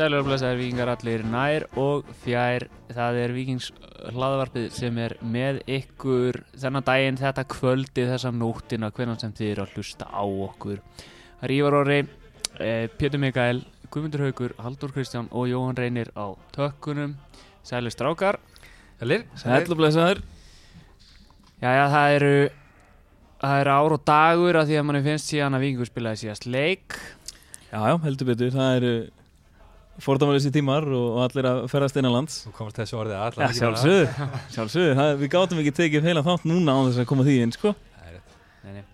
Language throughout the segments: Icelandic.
Sælur og blessaður vikingar allir nær og fjær. Það er vikings hlaðvarpið sem er með ykkur þennan daginn, þetta kvöldi, þessa nóttina. Hvernig sem þið eru að hlusta á okkur. Það er Ívar Orri, eh, Pétur Mikael, Guðmundur Haugur, Haldur Kristján og Jóhann Reynir á tökkunum. Sælur strákar. Sælir. Sæll og blessaður Jæja, það eru það eru ár og dagur að því að manni finnst síðan að vikingur spilaði síðast leik. Já, já, heldur betur, það eru fordæmalessi tímar og allir að ferðast innanlands Þú komast þessu orðið að Já, sjálfsögðu, sjálfsögðu, það, við gátum ekki tekið heila þátt núna á þess að koma því inn, sko. Nei, nei.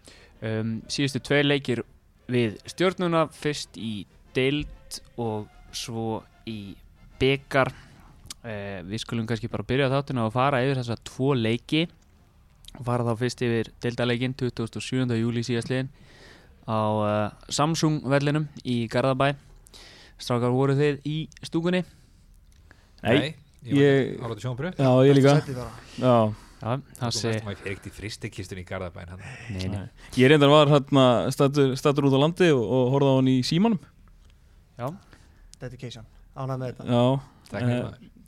Um, síðustu tvei leikir við stjórnuna fyrst í deild og svo í byggar uh, við skulum kannski bara byrja þáttina og fara yfir þessa tvo leiki. Og fara þá fyrst yfir deildaleikin 27. júli síðastliðin á uh, Samsung vellinum í Garðabæ Strákar voru þið í stúkunni? Nei, ég var álættu sjónbröð Já, ég líka. Já, Já, það sé Maður fer ekkert í fristekistunni í Garðabæn nei, nei. ég reyndar var hérna statur, statur út á landi og, og horfði á hann í símanum. Já, Dedication. Ánægð með þetta. Já,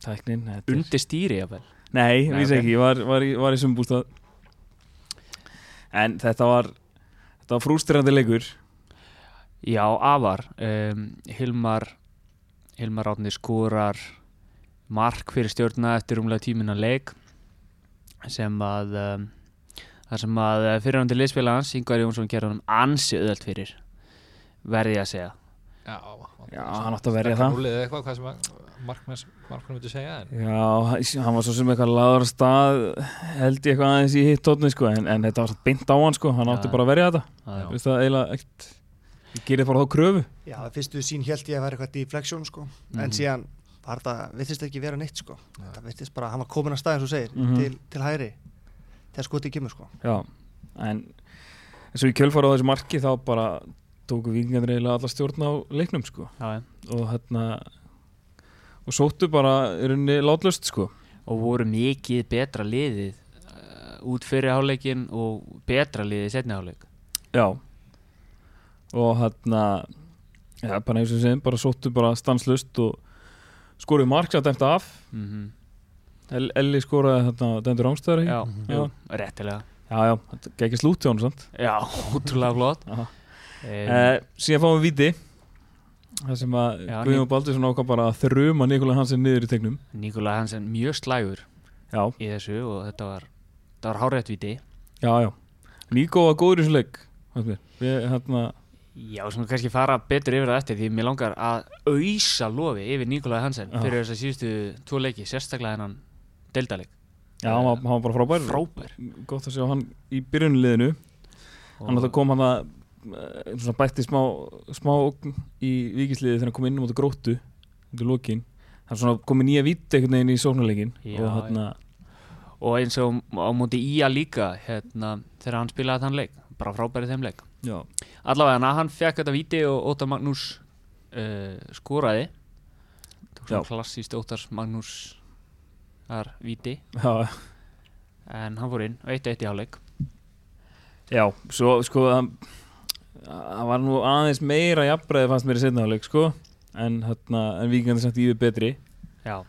tæknin þetta er- undir stýri jafnvel Nei, Nei, vísi ok. ekki, ég var, var, í- var í sumbústað En þetta var Þetta var frústirandi leikur Já, afar um, Hilmar Hilmar Átni skorar mark fyrir stjórna eftir umlega tímina leik sem að um, það sem að fyrirhandi liðspila hans Ingvar Jónsson gerði hann ansi öðvöld fyrir verði ég að segja Já, Já, hann átti að verja það. Rúlið eða eitthvað, hvað sem að markmann markmann myndi segja en Já, hann var svo sem eitthvað laður stað held ég eitthvað aðeins í hitt tótni sko, en, en þetta var svo beint á hann sko, hann átti Já. bara að verja þetta Það er- það eiginlega ekkert Ég gerir bara þá kröfu Já, fyrstu sín held ég að vera eitthvað deflection sko. Mhm. En síðan var það, virtist ekki vera neitt sko. Það virtist bara, hann var komin að staðin svo segir Mhm. til, til hæri Þegar skotið kemur sko. Já, en eins og í kjölfara á þessu marki þá bara tóku vikingarnir eiginlega alla stjórn á leiknum sko Já, já. og hérna og sóttu bara í rauninni látlust sko og voru mikið betra liðið uh, út fyrir háleikin og betra liðið í setni háleik Já og hérna ja, bara eins og segjum, bara sóttu bara stanslust og skoruðu mark satt eftir af. Mm El Elli skoraði hérna Dendur Rángstæður Já, já. jú, réttilega. Já, já, þetta gekk slút til hann sant? Já, ótrúlega flott. Já. Eh, síðan fáum við viti það sem að Já, Guðjón Baldursson ákvað bara að þruma Nikolaj Hansen niður í tegnum. Nikola Hansen mjög slægur já, í þessu og þetta var, þetta var hárétt viti. Já, já. Níko var góður í þessu mér. við hérna Já, sem við kannski fara betur yfir það eftir því mér langar að auðsa lofi yfir Nikola Hansen Já. fyrir þess að síðustu tvo leiki, sérstaklega hennan deildaleg já, hann var, hann var bara frábær. Frábær. Gott að sjá hann í byrjunliðinu hann átti að koma hann að eh, bætti smá, smá í vikisliði þegar hann kom inn um átta gróttu undir lokin. Hann svona komið nýja vítt einhvern veginn í sóknarleikin Já, og hérna og eins og á móti Ía líka hérna, þegar hann spilaði þann leik bara frábær í þeim leik allavega hann fekk þetta viti og Óttar Magnús uh, skoraði. Klassíst Óttars Magnús þar viti já, en hann fór inn og 1-1 í hálfleik. Já svo sko hann hann var nú aðeins meira jafnbreiði fannst mér í setnaðarleik sko en en vikingandi samt yfir betri. Já,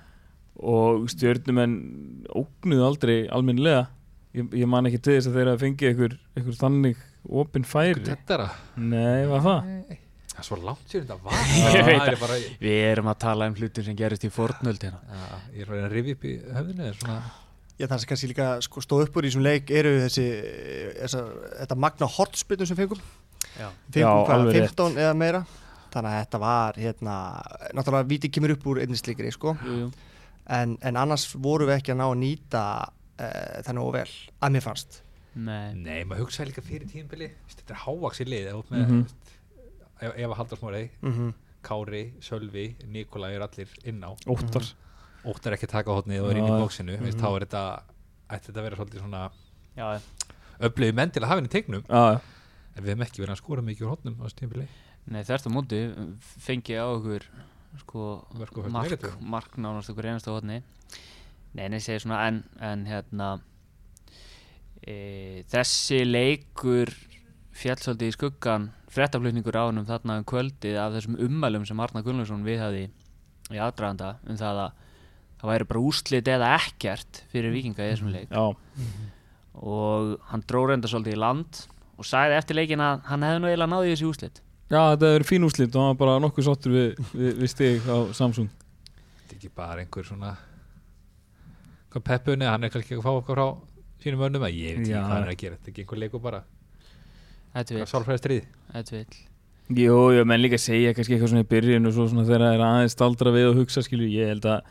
og stjörnumenn ógnuðu aldrei almennilega. Ég, ég man ekki til þess að þeirra fengið einhver þannig opin færi. Þetta að nei, var það? Það er svo langt sér þetta var Ég Það veit er bara við erum að tala um hlutum sem gerist í fornöld hérna. Já, Ég er bara að rifja upp í höfðinu er svona Já, það sem kannski líka sko, stóð upp úr í þessum leik eru þessi, þessa, þetta magna hortspilnum sem fengum. Já, fengum Já, hvað, alveg rétt. 15 eða meira. Þannig að þetta var hérna, náttúrulega víti kemur upp úr einnig slikri sko. jú, jú. en, en annars vorum við ekki að ná að nýta uh, þannig og vel að mér fannst nei, Nei, maður hugsaði líka fyrir tíðinbili Þetta er hávaksi lið ef, með, Mhm. ef, ef að halda smórei mm Kári, Sölvi, Nikolai er allir inn á. Óttar. Óttar ekki að taka hotnið og er inn í bóksinu mm mhm. þá er þetta ætti þetta að vera svolítið svona já, öflögu menn til að hafa henni tegnum já, en við hefum ekki verið að skora mikið úr hotnum á þessu tíðinbili nei þerst á móti fengi á okkur sko mark, mark nánast okkur einasta hodni nei, nei, segi svona en, en hérna e, þessi leikur fjall svolítið í skuggan frettaflutningur á honum þarna um kvöldið af þessum ummælum sem Arna Gunnlaugsson við hafi í aðdraganda um það að það væri bara úslit eða ekkert fyrir vikinga í þessum leik. Já, og hann dró reynda svolítið í land og sagði eftir leikin að hann hefði nú eiginlega náði þessi úslit já þetta verið fín úrslit og hann var bara nokkuð sáttur við, við, við stig á Samsung. Þetta er ekki bara einhver svona hvað peppuni, hann er kannski ekki að fá okkar frá sínum önnum að ég veit ekki hvað er að gera þetta er ekki einhver leikur bara. Þetta vill, sálfræði stríð Jú, jú, menn líka segja kannski eitthvað svona í byrjun og svo svona þegar það er aðeins staldra við og hugsa skilju, ég held að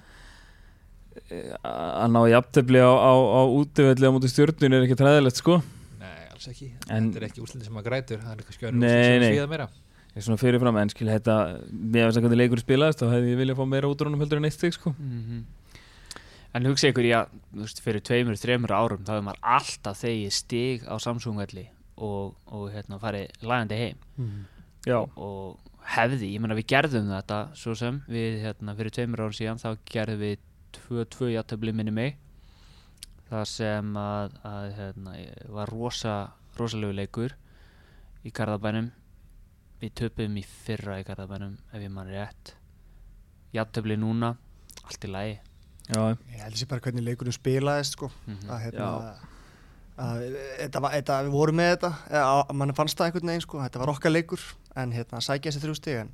eh, að ná jafntefli á, á, á útivelli á múti stjórnun er ekki træðilegt sko. Nei, alls ekki, En- þetta er ekki úslindi sem að grætur það er Nei, önnur úrslit sem að svíða meira. Ég er svona fyrirfram en skilju þetta með þess að hvernig leikur spilaðist þá hefði ég viljað fá meira út úr honum heldur en eitt stig sko. Mhm. En hugsa ykkur, já, veist, fyrir tveimur, þreimur árum þá hefur maður alltaf þegið stig á Samsung-velli og, og hérna, farið lægandi heim. Já, og hefði, ég meina við gerðum þetta svo sem, við hérna, fyrir tveimur árum síðan þá gerðum við 2-2 játtöfli minni mig það sem að, að hérna, var rosa, rosalegu leikur í Garðabænum. Við töpum í fyrra í Garðabænum ef ég mann rétt. Játtöfli núna, allt í lagi já, Ég held sér bara hvernig leikunum spilaðist sko. Mhm. að hérna að, þetta var, þetta, við vorum með þetta eða, að mann fannst það einhvern veginn sko. þetta var okkar leikur en hérna sækja þessi þrjú stig en,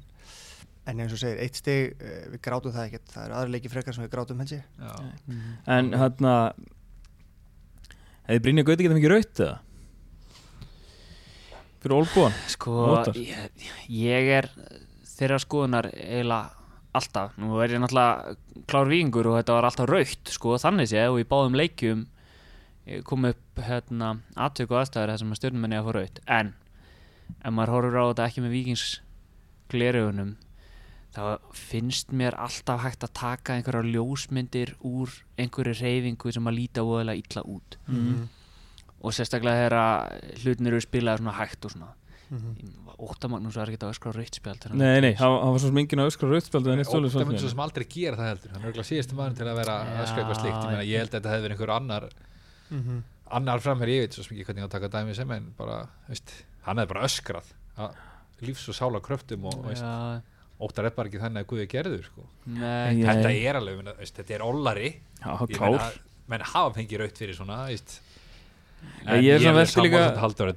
en eins og segir, eitt stig eh, við grátum það ekkert, það eru aðri leiki frekar sem við grátum hensi Já. Mhm. en hérna hefði Brynja Gauti getað mikið raut eða? Fyrir Olbúan Sko, ég, ég er þeirra skoðunar eiginlega alltaf, nú er ég náttúrulega klár víkingur og þetta var alltaf raukt sko, þannig sé og í báðum leikjum eh, kom upp hérna aðtök og aðstæður þar sem að stjórnumenni að fá raukt. En ef maður horfur á þetta ekki með vikings glerugunum þá finnst mér alltaf hægt að taka einhverja ljósmyndir úr einhverju reyfingu sem að líta óðalega illa út. Mhm. og sérstaklega þegar hlutin eru spilaði svona hægt og svona Mhm. Óta Magnús var ekki að öskra á rautt spjald Nei, nei, hann hann var svo sem enginn að öskra svolítið myndi svo sem aldrei gera það heldur. Hann er örgulega síðustu maður til að vera að öskra eitthvað slíkt. Ég, held að þetta hefði verið einhver annar Mhm. annar framherr, ég veit svo sem ekki hvernig ég á að taka dæmi sem en bara, veist, hann hefði bara öskrað. Að lífs og sála kröftum og veist, óttar er bara ekki þannig að Guði gerður sko. þetta er alveg, þetta er ollari. Menn hafa fengið raut fyrir svona ég er svona velti líka- haldur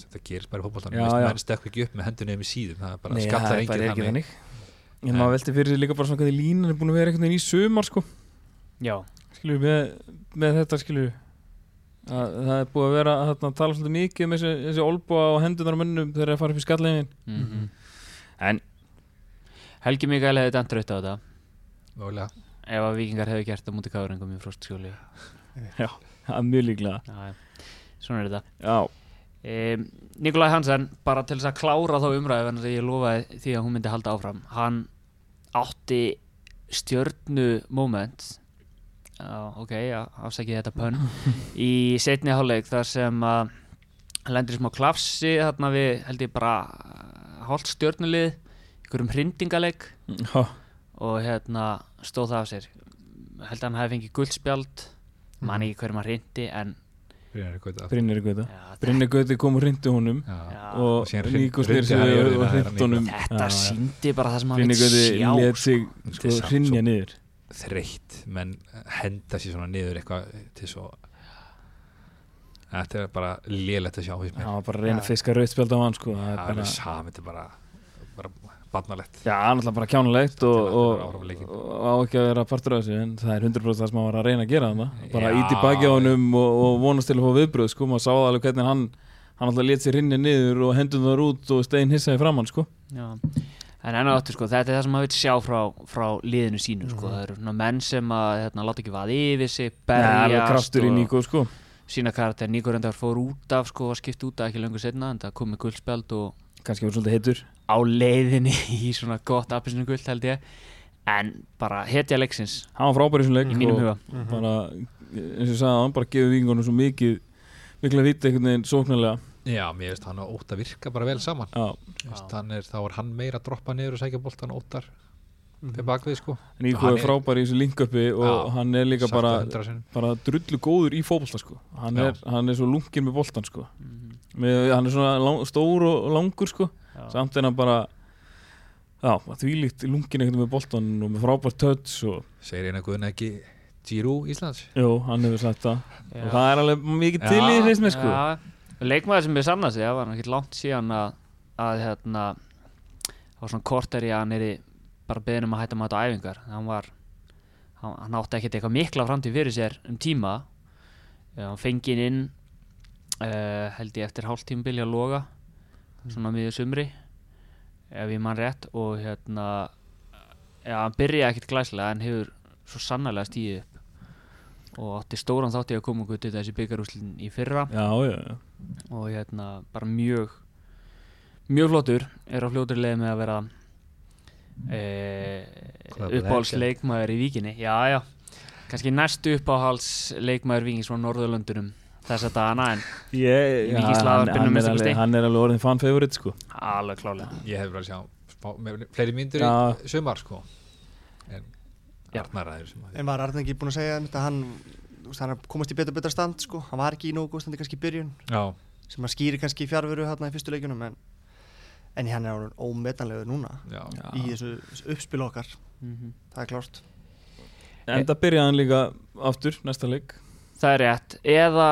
þetta, gerist bara í Já, já. menn stökk ekki upp með hendunni með síðum. Það er bara Nei, það skallar er bara enginn ekki þannig. þannig. En maður velti fyrir líka bara svona hvað í línan er búin að vera einhvern veginn í sumar sko. Já, skilju með, með þetta skilju að það er búið að vera að þarna, tala svolítið mikið um þessi, þessi olbúa og hendunar á mönnum þegar það er að fara upp í skallegin mhm. en Helgi Mikael hefði dæmt raut á þetta. Mögulega. ef að vikingar hefði gert það mútið káringum í frostskjóli. Það er mjög líklega. Já, já. svona er þetta. Já, um, Nikolaj Hansen, bara til þess að klára þá umræðu en ég lofaði því að hún myndi halda áfram hann átti stjörnu moment. Já, ok, já, afsækið þetta pönn. Í setni hálfleik þar sem að hann lendir í smá klafsi þarna við held ég bara hálft stjörnulið einhverjum hrindingaleik. Já, og hérna stóð það af sér. Held að hann hafi fengið guldspjald man ekki hverjum hann hrindi en Gauta. Brynir Gauta. Brynir Gauti kom og hrindi honum og Níko hrundi sig og jörðina, og það er hrind honum. Þetta síndi bara það sem hann Brynir vill Gauti sjá let sko. sig Sko, sko hrinja svo- niður. þreytt menn henda sér svona niður eitthvað til svo þetta er bara lélegt að sjá hann var bara að reyna að fiska rautspjald á hann sko. Það það er bara alveg sam, þetta er bara bara barnalegt Já, hann er alltaf bara kjánulegt og, og, var og, á ekki að vera partur af þessu en það er 100% það sem hann var að reyna að gera þarna bara Já. íti baki á honum og, og vonast til að fá viðbröð sko, maður sá alveg hvernig hann hann alltaf let sér hinni niður og hendum það út og stein hissaði framann sko Já. en enn og aftur sko, þetta er það sem maður vil sjá frá, frá liðinu sínu sko. Mhm. það eru svona menn sem að hérna, láta ekki vaði yfir sig er berjast í Níko sko sína karakter, Níko reyndar fór út af sko, og skipt út af ekki löngu setna en það kom með guldspjald og kannski var svolítið heitur á leiðinni í svona gott appisinu guld held ég. En bara hetja leiksins. Hann var frábær í þessum leik í mínum og huga. Bara, eins og ég sagði hann bara gefur vikingunum svo mikið mikla viti einhvern veginn sóknarlega. Já, mér veist hann og Óttar virka bara vel saman. Já, Veist, hann er, þá er hann meira að droppa niður og sækja boltan Óttar Mhm. fyrir bakvið sko. Níko Hann er frábær í þessu linköpi og Já, hann er líka bara, það 100 sinnum. bara drullu góður í fótbolta sko. hann, er, hann er svo lungin með boltan sko. Mhm. Með, hann er svona lang, stór og langur sko. Já. samt er hann bara því líkt lungin veginn með boltan og með frábært töts og segir eina guðin ekki Giroud Íslands? Jú, hann hefur sagt það. Og það er alveg mikið til í þeim sko. Leikmaður sem er sannast það var ekki langt síðan að, að hérna var svona korter í að hann er bara beðin um að hætta maður á æfingar. Hann var hann, hann átti ekkert eitthvað mikla framtíð fyrir sér um tíma. Já, hann fengið inn uh, held ég eftir hálftímbil að loga svona miður sumri ef ég mann rétt og hérna já, hann byrjaði ekkert glæslega en hefur svo sannarlega stíðið upp. Og átti stóran þátti að koma okkur til þessi byggarúslinn í fyrra. Já, já, já. Og hérna bara mjög mjög flottur er á fljótur leið með að vera e, uppáhaldsleikmaður í víkinni. Já já, kannski næstu uppáhaldsleikmaður víkings frá Norðurlöndunum þess að dana en Ég, víkislaðarpinu hann, hann, er alveg, hann er alveg orðin fan favorite sko. alveg klálega ég hef verið að sjá spá, með fleiri myndir Já. í sumar sko. En. Arnar aðeins sem að En var Arne ekki búin að segja að hann, hann komast í betur betur stand sko. hann var ekki í nógu góð standi kannski í byrjun. Já, sem að skýri kannski fjárveru hérna í fyrstu leikjunum en, en hann er orðinn ómetanlegur núna já, í þessu, þessu uppspil okkar. Mm það er klárt. En það byrjaði hann líka aftur, næsta leik. Það er rétt. Eða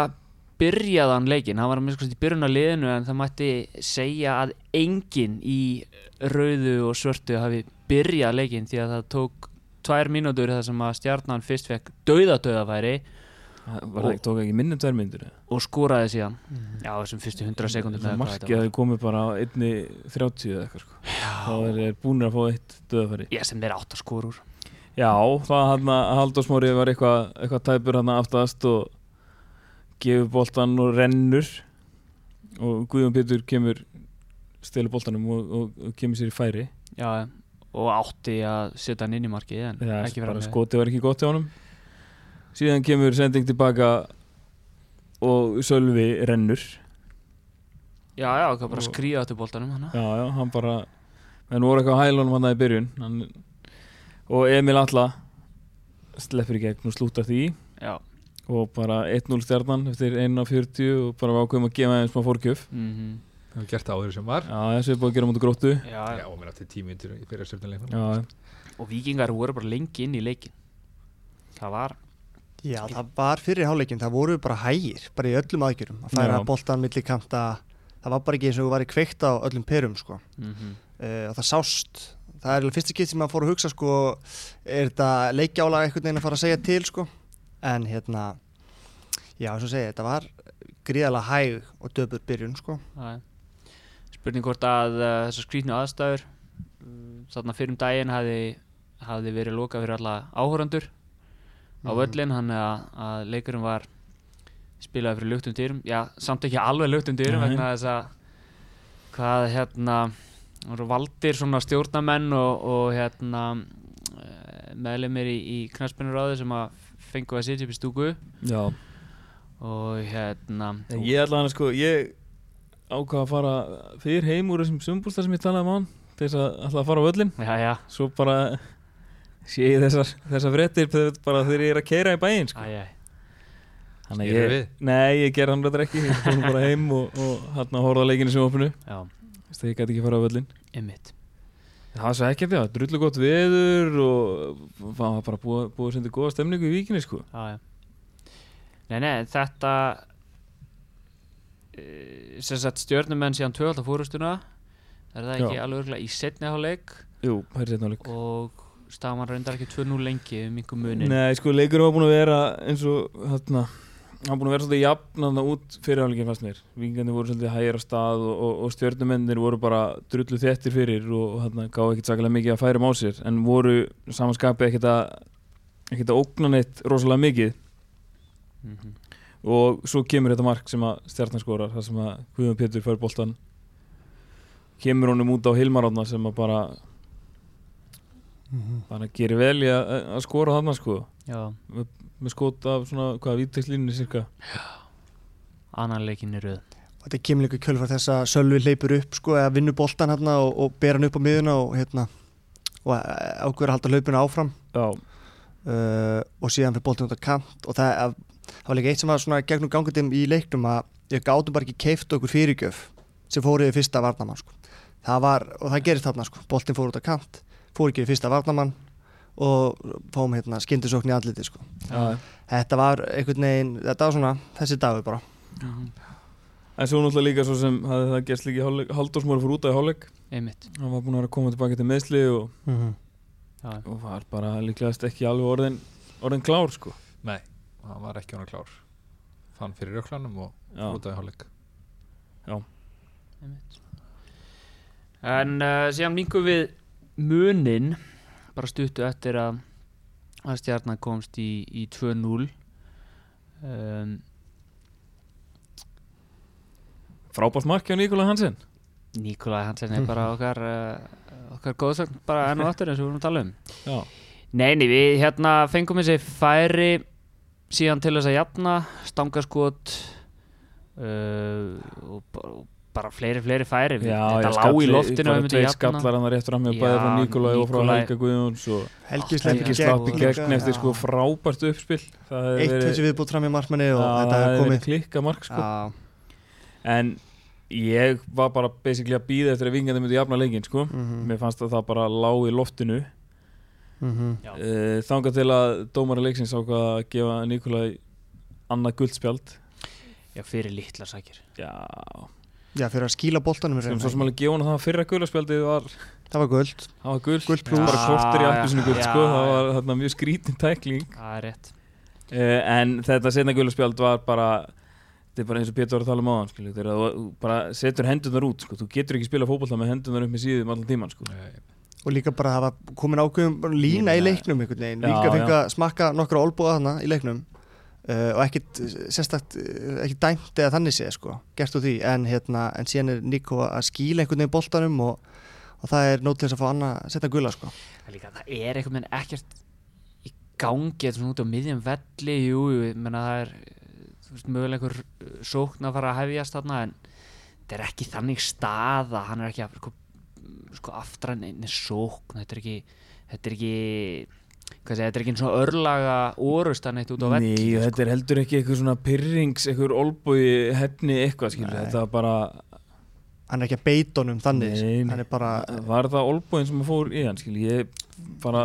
byrjaði hann leikinn hann var að minnst í byrjun á liðinu en það mætti segja að enginn í rauðu og svörtu hafi byrjað leikinn því að það tók tvær mínútur þar sem að stjarnan fyrst fekk dauða dauðafæri Það var það ekki, tók ekki minnum tvær myndir og skúraði síðan. Já þessum fyrstu 100 sekundum Það markið hafi komið bara á einni 30 eða eitthvað sko. þá er búinir að fá eitt döðafæri ég sem þeir átt að skúra úr. Já, það hann að Halldór Smári var eitthvað, eitthvað tæpur hann aftast og gefur boltan og rennur. Og Guðjón Pétur kemur stelur boltanum og, og, og kemur sér í færi. Já og átti að setja hann inn í markið en Já, ekki bara með skotið var ekki gott hjá honum. Síðan kemur sending tilbaka og Sölvi rennur. Já já það bara Og- skrýða til boltanum hana. já, já, hann bara en voru eitthvað hælunum hann í byrjun. Hann, og Emil Alla sleppur í gegn og slúta því. Já og bara 1-0 stjarnan eftir 1.40 og bara ákveðum að gefa þeim smá fórgjöf mm það var gert áður sem var. Já, þessu er búið að gera mútið gróttu. Já, já, og mér átti myndir í fyrir stjórnuleiknum já, og vikingar voru bara lengi inn í leikin það var Já, það var fyrir hálfleikin, það voru bara hægir bara í öllum aðgjörum, að færa Já. boltan milli kanta, það var bara ekki eins og þú væri kveikt á öllum perum sko. mm uh, og það sást. Það er alveg fyrsta kitt sem maður fór að hugsa sko, er þetta leikjálag einhvern veginn að fara að segja til sko. En hérna já, eins og segja, þetta var gríðalega hæg og döpur byrjun sko. Er spurning hvort að uh, þessar skrýtnu aðstæður uh, þarna fyrir um daginn hafi verið lokað fyrir alla áhórandur á Mhm. völlin hann að, að leikurinn var spilaði fyrir luktum dyrum já, samt ekki alveg luktum dyrum Nei. vegna þess að hvað hérna voru valdir svona stjórnamenn og, og hérna meðlemið í, í knarspinnuráði sem að fengu að sitja upp í stúku. Já. og hérna En ég ætla hann að sko ég ákvað að fara fyrir heim úr þessum sumbústa sem ég talaði um á hann til þess að ætla að fara á völlin já, já, svo bara sé ég þessar, þessar fréttir þegar- bara þegar ég er að keira í bæinn sko. Þannig að ég, við? nei, ég ger hann reyndar ekki. Ég fór nú bara heim og, og hann að horfa á leikinu sem opinu já, þess að ég gæti ekki fara á völlin ymmit það svo ekkert já, drullu gott veður og það var bara búið, búið senda góða stemningu í víkinni sko. Já, já. Nei, nei, þetta eh, sem sagt stjörnumenn síðan tvöfaldar fórustuna er það ekki alveg örgulega í setni áleik Jú, það er setna áleik og staðan reyndar ekki 2-0 lengi um einhver munin Nei, sko, leikurinn var búin að vera eins og hérna, hann búin að vera svolítið jafn út fyrir áleikin fannst mér. Víkingandi voru svolítið hægir á stað og, og, og stjörnumennir voru bara drullu þettir fyrir og hérna gáði ekkert sakalega mikið að færum á sér en voru samanskapið ekkert að ekkert að ógna neitt rosalega mikið. Mm -hmm. og svo kemur þetta mark sem að stjarnan skorar þar sem að Guðjón Pétur fær boltan kemur honum út á Hilmarána sem að bara bara gerir vel í að, að skora þarna sko. Já, með skot af svona, hvað, vítekslínunni cirka? Annan leikin röð. Og þetta kemur líka kjölfar þess að Sölvi hleypur upp sko, eða vinnur boltan hérna og, og ber hann upp á miðuna og hérna og ákveður að halda hlaupinu áfram. Já, uh, og síðan fyrir boltan út á kant og það, það var líka eitt sem var svona gegnum gangundum í leiknum að ég gátum bara ekki keift okkur fyrirgjöf sem fór yfir fyrsta varnamann sko. það var, og það gerist þarna sko. Boltin fór út á kant, fór ekki fyrsta varnamann og fáum hérna skyndisókn í andliti sko. Já, þetta var einhvern veginn, þetta var svona þessi dagur bara. En svo náttúrulega líka svo sem hafði það gerst líka í hálfleik Halldórsmóri fór út af í einmitt. Hann var búin að koma tilbaka til meðsli og, já, og var bara líklegast ekki alveg orðin, orðin klár sko. Nei, hann var ekki honum klár. Fann fyrir röklanum og Já, út af í hálfleik. Einmitt. En uh, síðan mingum við munin bara stuttu eftir að að stjarnan komst í, í 2-0 um, frábært mark hjá Nikola Hansen. Nikolai Hansen er bara okkar uh, okkar góðsögn bara enn og aftur eins og við vorum að tala um. Já, Nei, nei, við hérna fengum þessi færi síðan til þess að jafna stangaskot uh, og, og bara fleiri, fleiri færi. Við- já, þetta já, lá í loftinu við tveir jafna skallar hann rétt fram hjá Já, bæði frá Nikolai og frá Helga Guðjóns og Helgi Helgi slepp Helgi í slapp í gegn eftir sko frábært uppspil. Það hefði eitt verið- þessi viðbútt fram í markmanni og þetta verið komið. klikka mark sko. Já, en ég var bara basically að býða eftir að vingandi myndi jafna leikin sko. Mhm, mér fannst að það bara lá í loftinu. Mhm. Já. uh, þangað til að dómari leiksins ákvað að gefa Nikolai annað guldspjald Já, fyrir litla sækir já, Já, fyrir að skíla boltanum svo sem alveg gefa hann það að fyrra guldspjaldið var, Það var guld það var guld, Gult plús. bara kortir í Já, appusinu guld sko, það var þarna mjög skrítin tækling. Það er rétt. Uh, en þetta setna guldspjald var bara þetta er bara eins og Pétur var að tala um áðan skilju, þegar þú bara setur hendunar út sko, þú getur ekki spila fótbolta með hendunar upp með síðum allan tíman sko. Og líka bara það var komin ákveðum lína í leiknum einhvern veginn, Já, líka fengið að smakka nokkra olbúða þarna í leiknum uh, og ekkit uh, sérstakt uh, ekki dæmt eða þannig sé sko, gert úr því. En, hérna, en síðan er Nico að skíla einhvern veginn boltanum og, og það er nót til þess að fá annað að setja gula sko. Það, er líka, það er einhvern veginn ekkert í gangi þetta svona út á miðjum velli jú, ég menna það er eh, veist, mögulega einhver eh, sókn að fara að hefjast þarna en þetta er ekki þannig staða hann er ekki að sko, sko aftræn einni sókn þetta er ekki þetta er ekki segja, þetta er ekki eins og örlaga orustan eitt út á velli Nei, sko. þetta er heldur ekki eitthvað svona pyrrings, eitthvað olbúi hefni eitthvað skilju, Nei. þetta var bara hann er ekki að beita honum þannig Nei, nei. hann er bara var það olbúin sem fór í hann skilju, ég bara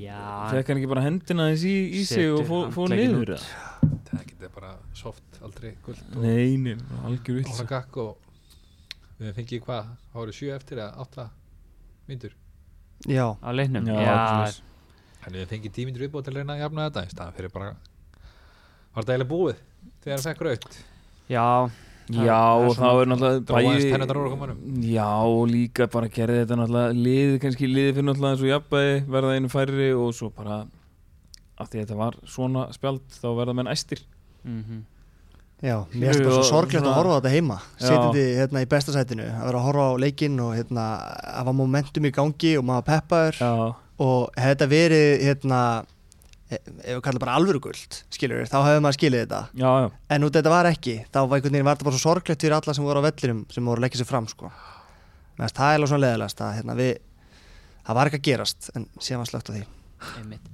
Já, fekk hann ekki bara hendina þess í, í sig og fór, fór niður það getur bara soft aldrei guld og Nei, nei, algjör gakk og við fengið hvað, það voru sjö eftir eða átta myndur? Já, á leiknum? Já, Já, svoleiðis. Þannig við fengið tímyndur viðbúið til að reyna að jafna þetta í staðan fyrir bara Var þetta eiginlega búið þegar það fekk raut já, Það- Já, það er og það er náttúrulega mönnum. Já, og líka bara gerði þetta náttúrulega liðið, kannski liðið fyrir náttúrulega eins og jafnbæði verða einu færri og svo bara af því að þetta var svona spjald þá verða menn æstir. Mhm. Já mér finnst bara svo sorglegt að horfa á þetta heima. Setjandi hérna í besta sætinu að vera að horfa á leikinn og hérna að var momentum í gangi og maður peppaður. Já, og hefði þetta verið hérna e- ef við kallum bara alvöru guld skilur þá hefði maður skilið þetta. Já, já. En út þetta var ekki. Þá var einhvern veginn var þetta bara svo sorglegt fyrir alla sem voru á vellinum sem voru að leggja sér fram sko. Meðast, það er alveg svona leðilegast að hérna, við, það var ekki að gerast en síðan var slögt á því. Einmitt.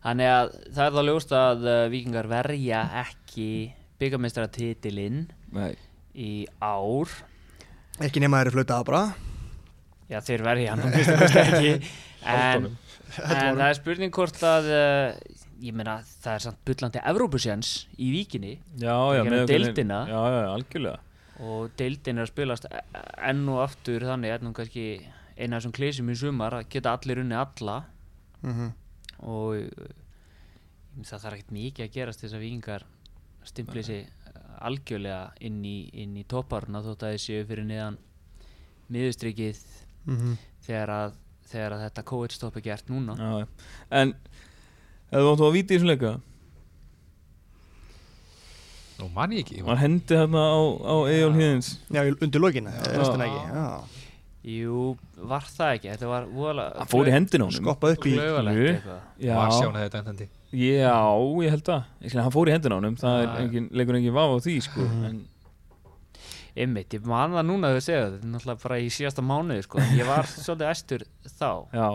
Þannig að það er þá ljóst að uh, vikingar verja ekki byggamestara titilinn Nei. í ár. Ekki nema þeirri flöta að bara. Já, þeir verja hann ekki en, en það er spurning hvort að uh, ég meina það er samt bullandi Evrópusjans í víkinni. Já, já, með deildina. Já, já, algjörlega. Og deildin er að spilast e- enn og aftur þannig ennum kannski eina af þessum klísum í sumar að geta allir unni alla. Mm -hmm. og uh, það þarf ekkert mikið að gerast þess að vikingar stimpli sig algjörlega inn í, inn í topparna þótt að séu fyrir niðan miðustrykið þegar að, þegar að þetta COVID-stopp er gert núna. Já. En ef þú áttu að víti í þessum leika? Nú man ég ekki. Var hendi hérna á, á Egil Híðins já, undir lokina, restina Já. ekki já. Jú, var það ekki? Þetta var voðalega Hann fór í hendina á honum. Skoppa upp í Var sjána þetta endandi já, ég held það Ég skil, Hann fór í hendina á honum. Það er engin, leikur engin vafa á því sko. en, Einmitt, ég man það núna að þau segja þetta er náttúrulega bara í síðasta mánuði sko, ég var svolítið æstur þá. Já,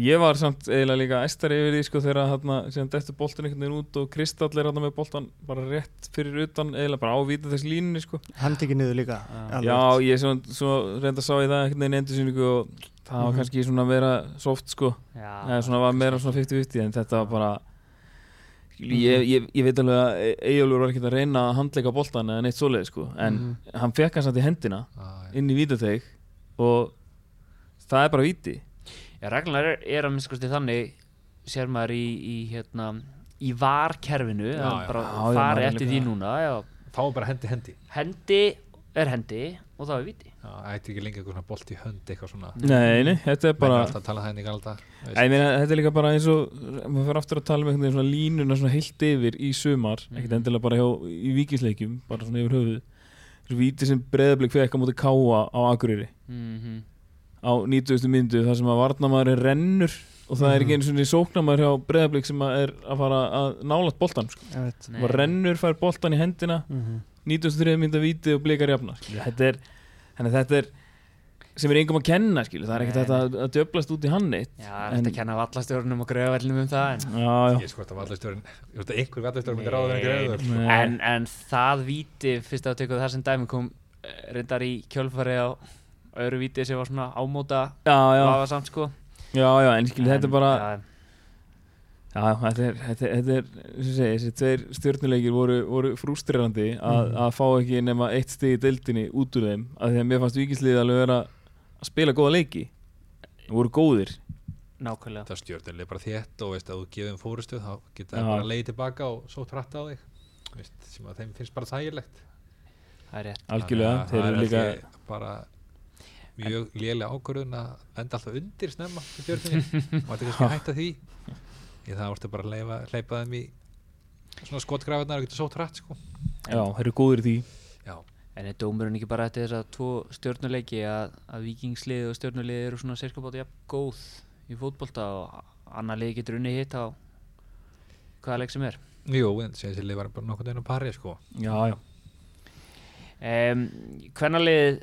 Ég var samt eiginlega líka æstari yfir því sko þegar hérna síðan dettur boltin einhvern veginn út og Kristall er hérna með boltan bara rétt fyrir utan eiginlega bara á víta þess línunni sko. Hann tekið niður líka alveg. Já, ég svo, svo reynda sá ég það einhvern veginn endursýningu og það var Mhm. kannski svona að vera soft sko. Já, eða svona var meira svona 50-50 en þetta var bara ég, ég, ég veit alveg að Eyjólfur var ekkert að reyna að handleika boltan eða neitt svoleið sko en Mhm. hann fekk hann samt í hendina Já, já. inn í vítateig og það er bara víti Já, reglunar er, er að minnst kosti þannig sér maður í, í hérna í varkerfinu Já, að já. bara maður er eftir því núna já. Fáum bara hendi hendi hendi er hendi og það er viti Já, ætti ekki lengi eitthvað svona bolt í hönd eitthvað svona Nei, nei, þetta er er bara þetta er líka bara eins og maður fyrir aftur að tala veginn svona línuna svona heilt yfir í sumar, ekkert Mhm. endilega bara hjá, í vikisleikjum, bara svona yfir höfuð þessu víti sem breðablik fekk á móti káa á Akureyri mm á 90. myndu þar sem að varnamaður er rennur og það er ekki einu svona sóknamaður hjá breðablik sem að er að fara að nálat boltan sko. Og rennur fær boltan í hendina Mhm. 93 mynda víti og blikar jafna skilur. þetta er, þannig að þetta er sem er engum að kenna skilur. það er ekkert hægt að, að djöblast út í hann eitt Já, það er eftir að kenna vallastjórnum og gröðavellum um það en, já, já, Ég sko að vallastjórn Ég veist að einhver vallastjórn myndi ráða greiður Nei. en, en það viti fyrst að tekur það sem dæmi kom eh, reyndar í kjölfari á öðru viti sem var svona ámóta já, já, sko. Já, já, en skilur þetta er bara já, Já, þetta er, þetta, er- þetta er þessi tveir stjórnuleikir voru, voru frústrerandi að, Mhm. að fá ekki nema eitt stig í deildinni út úr þeim að því að mér fannst vikisliðið alveg vera að spila góða leiki. Þeir voru góðir. Nákvæmlega. Það stjórnlega bara þétt og veist að þú gefum fórustu þá geta það bara leiði tilbaka og svo trætt á þig. Veist, sem að þeim finnst bara þægilegt. Það er rétt. Algjörlega, að þeir það eru er líka bara mjög lélega ákvörðun að enda alltaf undir snemma og þetta er kannski að hætta því í það vortu bara að leifa, hleypa þeim í svona skotgrafarnar og geta svo trætt sko. Já, þeir eru góðir í því Já, En er dómurinn ekki bara eftir þess að tvo stjórnuleiki að, að vikingslið og stjórnulið eru svona sérska bátt jafn góð í fótbolta og annar lið getur unni hitt á hvaða leik sem er. jú, þessi lið var bara nokkuð einu pari sko. Já, já, Um, Hvernig lið,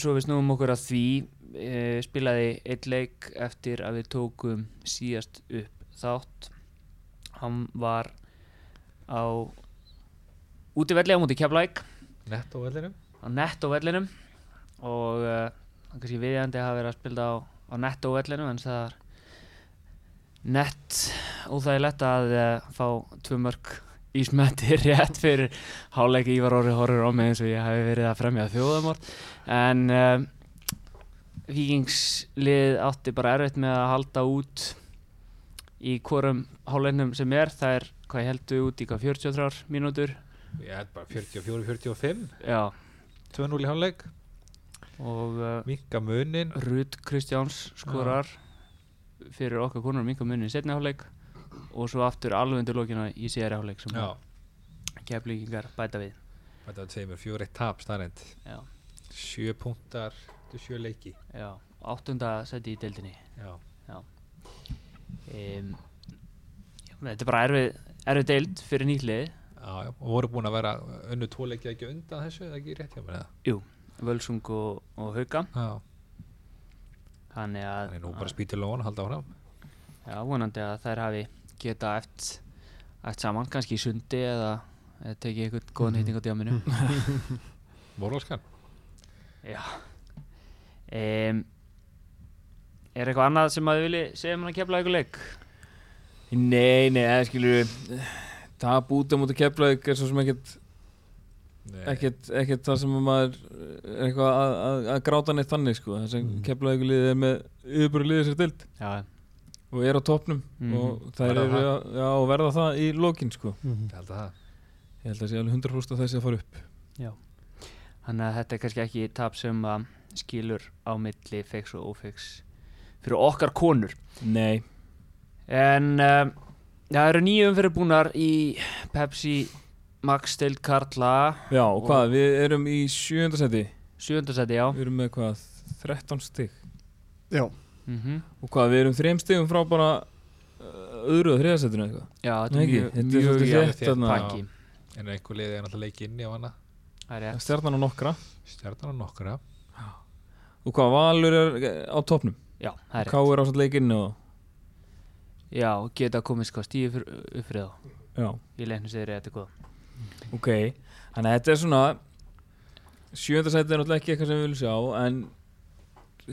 svo við snúum okkur að því, uh, spilaði eitt leik eftir að við tókum síðast upp þátt. Hann var á útivelli á múti Keflæk. nett á vellinum á netto vellinum og uh, hann kannski viðjandi hafa verið að spila á, á netto vellinum en það er nett óþægilegt að uh, fá tvö mörg í smetti rétt fyrir háleiki Ívar Orri horfur á mig eins og ég hef verið að fremja þjóðamort en uh, vikingslið átti bara erfitt með að halda út í hvorum háleiknum sem er. Það er hvað ég heldu út í hvað 43 mínútur? Ég held bara 44-45 já. 2-0 í hálfleik, og uh, minka munin. Rud Kristjáns skorar fyrir okkar konur minka munni í setni hálfleik. Og svo aftur alveg undir lókina í síðari hálfleik sem Já, keflíkingar bæta við. Tveimur, fjóri eitt tap starrend já, sjö punktar til sjö leiki. Já, áttunda seti í deildinni. Já, um, þetta er bara erfið erfið deild fyrir nýtlið já, já, og voru búin að vera önnu tvo leiki ekki undan þessu, eða ekki rétt hjá mér eða? Völsung og, og Hauka. Já, þannig að þannig nú bara spýtir lóan og halda áfram. Já, vonandi að þær hafi geta eftir, eftir saman kannski í sundi eða, eða tekið einhvern góðan hitting á djáminu Mórlóskan Já um, Er eitthvað annað sem að þið vilji segja um hann að kepla eitthvað leik? Nei, nei, eða skilur tap út á múti keflaug er svo sem ekkert ekkert, ekkert það sem að maður er eitthvað að, að, að gráta neitt þannig sko það sem mm. Mhm. keflaug liðið er með yfirbúru liðið sér dild Já, og er á toppnum Mhm. og það það. að, já, og verða það í lokin sko Mhm. ég held að það ég held að sé alveg 100% að þessi að fara upp þannig að þetta er kannski ekki tap sem að skilur á milli feiks og ófeiks fyrir okkar konur. Nei, En um, það eru nýjum fyrir búnar í Pepsi Max Deild Karla já og hvað, við erum í sjönda seti Sjöndasæti, já. Við erum með hvað, 13 stig? Já, mm og hvað, við erum þreim stigum frá bara uh, öðru og þriðasettinu eitthvað? Já, þetta er ekki, mjög, er mjög þétt þarna. pakki En einhver liði er náttúrulega leiki inni á hana stjarnan á nokkra. Stjarnan á nokkra. Og hvað, Valur er eh, á toppnum? Já, það er rétt Káur á satt leikinn og Já, geta komið sko stíði fyr, upp fyrir þá. Já, Í leiknum segir ég að þetta er góða ok þannig að þetta er svona sjönda sæti er náttúrulega ekki eitthvað sem við viljum sjá en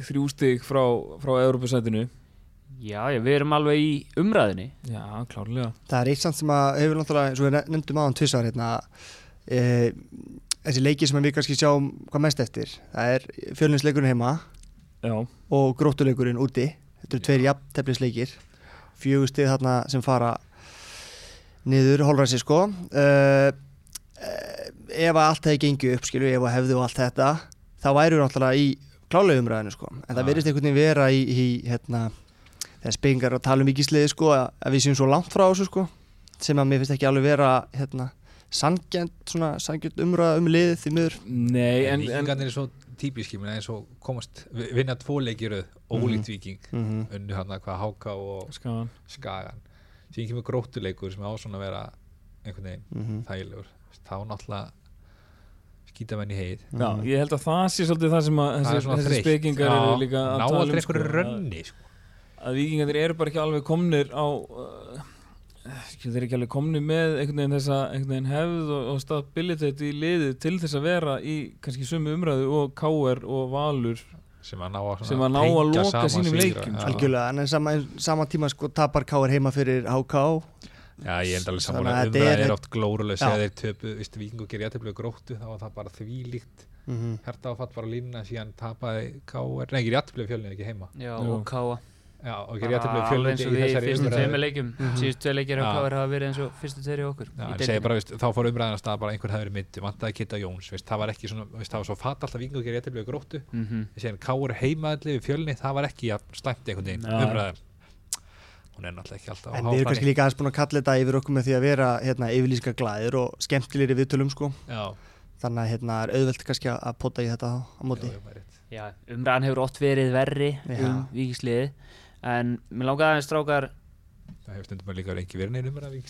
þrjú stig frá, frá Európa-sætinu Já, já, við erum alveg í umræðinni já, klárlega. Það er eitt samt sem að hefur náttúrulega, eins og við nefndum aðan tvissar hérna, e, þessi leiki sem við kannski sjáum hvað mest eftir, það er fjölinsleikurinn heima já, og gróttuleikurinn úti, þetta eru tveir jafntefnisleikir, fjögustið þarna sem fara niður, holræsi sko. Uh, ef að allt hefði gengið upp skilju, ef að hefði og allt þetta þá væru við náttúrulega í klálega umræðinu sko, en það verðist einhvern veginn vera í, í hérna, þegar spengar að tala um vikisliði sko, að að við séum svo langt frá þessu sko, sem að mér finnst ekki alveg vera hérna, sangjant, umræða um liðið því miður? Nei, en, Víkingarnir er svo típiski menn eins og komast, vi- vinna tvo leikiröð ólíkt viking, mm -hmm. unnu hann að hvað Háka og skagan. Skagan. Síðan kemur gróttuleikur sem á svona að vera einhvern veginn Mhm. þægilegur. Þá náttúrulega skýta menn í heið. Já, ég held að það sé svolítið það sem að Það er þessi, þessi spekingar Já, eru líka að ná tala um sko, einhverju að, rönni sko. að vikingarnir eru bara ekki alveg komnir á uh, þeir eru ekki alveg komnir með einhvern veginn þessa einhvern veginn hefð og, og stabilitet í liðið til þess að vera í kannski sömu umræðu og KR og Valur sem að ná að, að ná að loka sínum Já. sko. algjörlega, en sama, sama tíma sko tapar Káir heima fyrir HK Já, ég er alveg Þannig sammála að þetta umræðið er- er oft glóruleg Já. þegar þeir töpu, veist, vikingu gerir jætteflegu gróttu þá var það bara þvílíkt mm -hmm. herta áfatt bara lína síðan tapaði K.R. Nei, gerir jætteflegu fjölnið ekki heima Já, Jú. og káa Já, og jætteflegu Alveg fjölnið eins og í við í þessari fyrstu umræðu tveimur leikjum Mhm. Síðustu tvei leikir á káar hafa verið eins og fyrstu tveir í okkur Já, í bara, veist, þá fór umræðan að stað bara einhver hefur myndi, vantaði Kitta Jóns veist, það var ekki svona, veist, það var svo fatt alltaf vikingu gerir jætteflegu gróttu Mhm. síðan K.R. heimaðli við fjölnið, það var ekki jafn slæmt einhvern veginn, umræðan hún er náttúrulega ekki alltaf á en við erum kannski líka aðeins búin að kalla þetta yfir okkur með því að vera hérna, yfirlýska glæðir og skemmtilegri viðtölum sko. Já, þannig að hérna, er auðvelt kannski að potta í þetta á móti já, já, það er rétt. Já, umræðan hefur oft verið verri Já. um vikisliði En mér langaði aðeins strákar það hefur stundum að líka ekki verið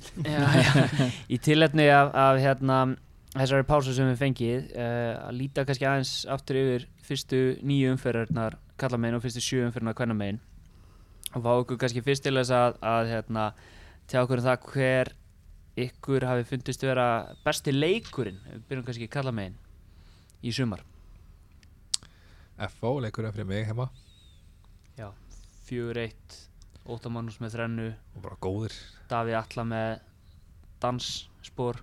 já, já, Í tilefni af, af hérna, þessari pásu sem við fengið uh, Að líta kannski aðeins aftur yfir Fyrstu nýju umferðarnar Kalla megin og fyrstu sjö umferðarnar Hvenna megin Og fá okkur kannski fyrst til þess að, að hérna, Tjá okkur um það hver Ykkur hafi fundist vera besti leikurinn. Við byrjum kannski kalla megin Í sumar. F.O. leikur fyrir mig heima fjögur eitt Óttamannus með þrennu. Og bara góðir, Davíð Alla með dansspor.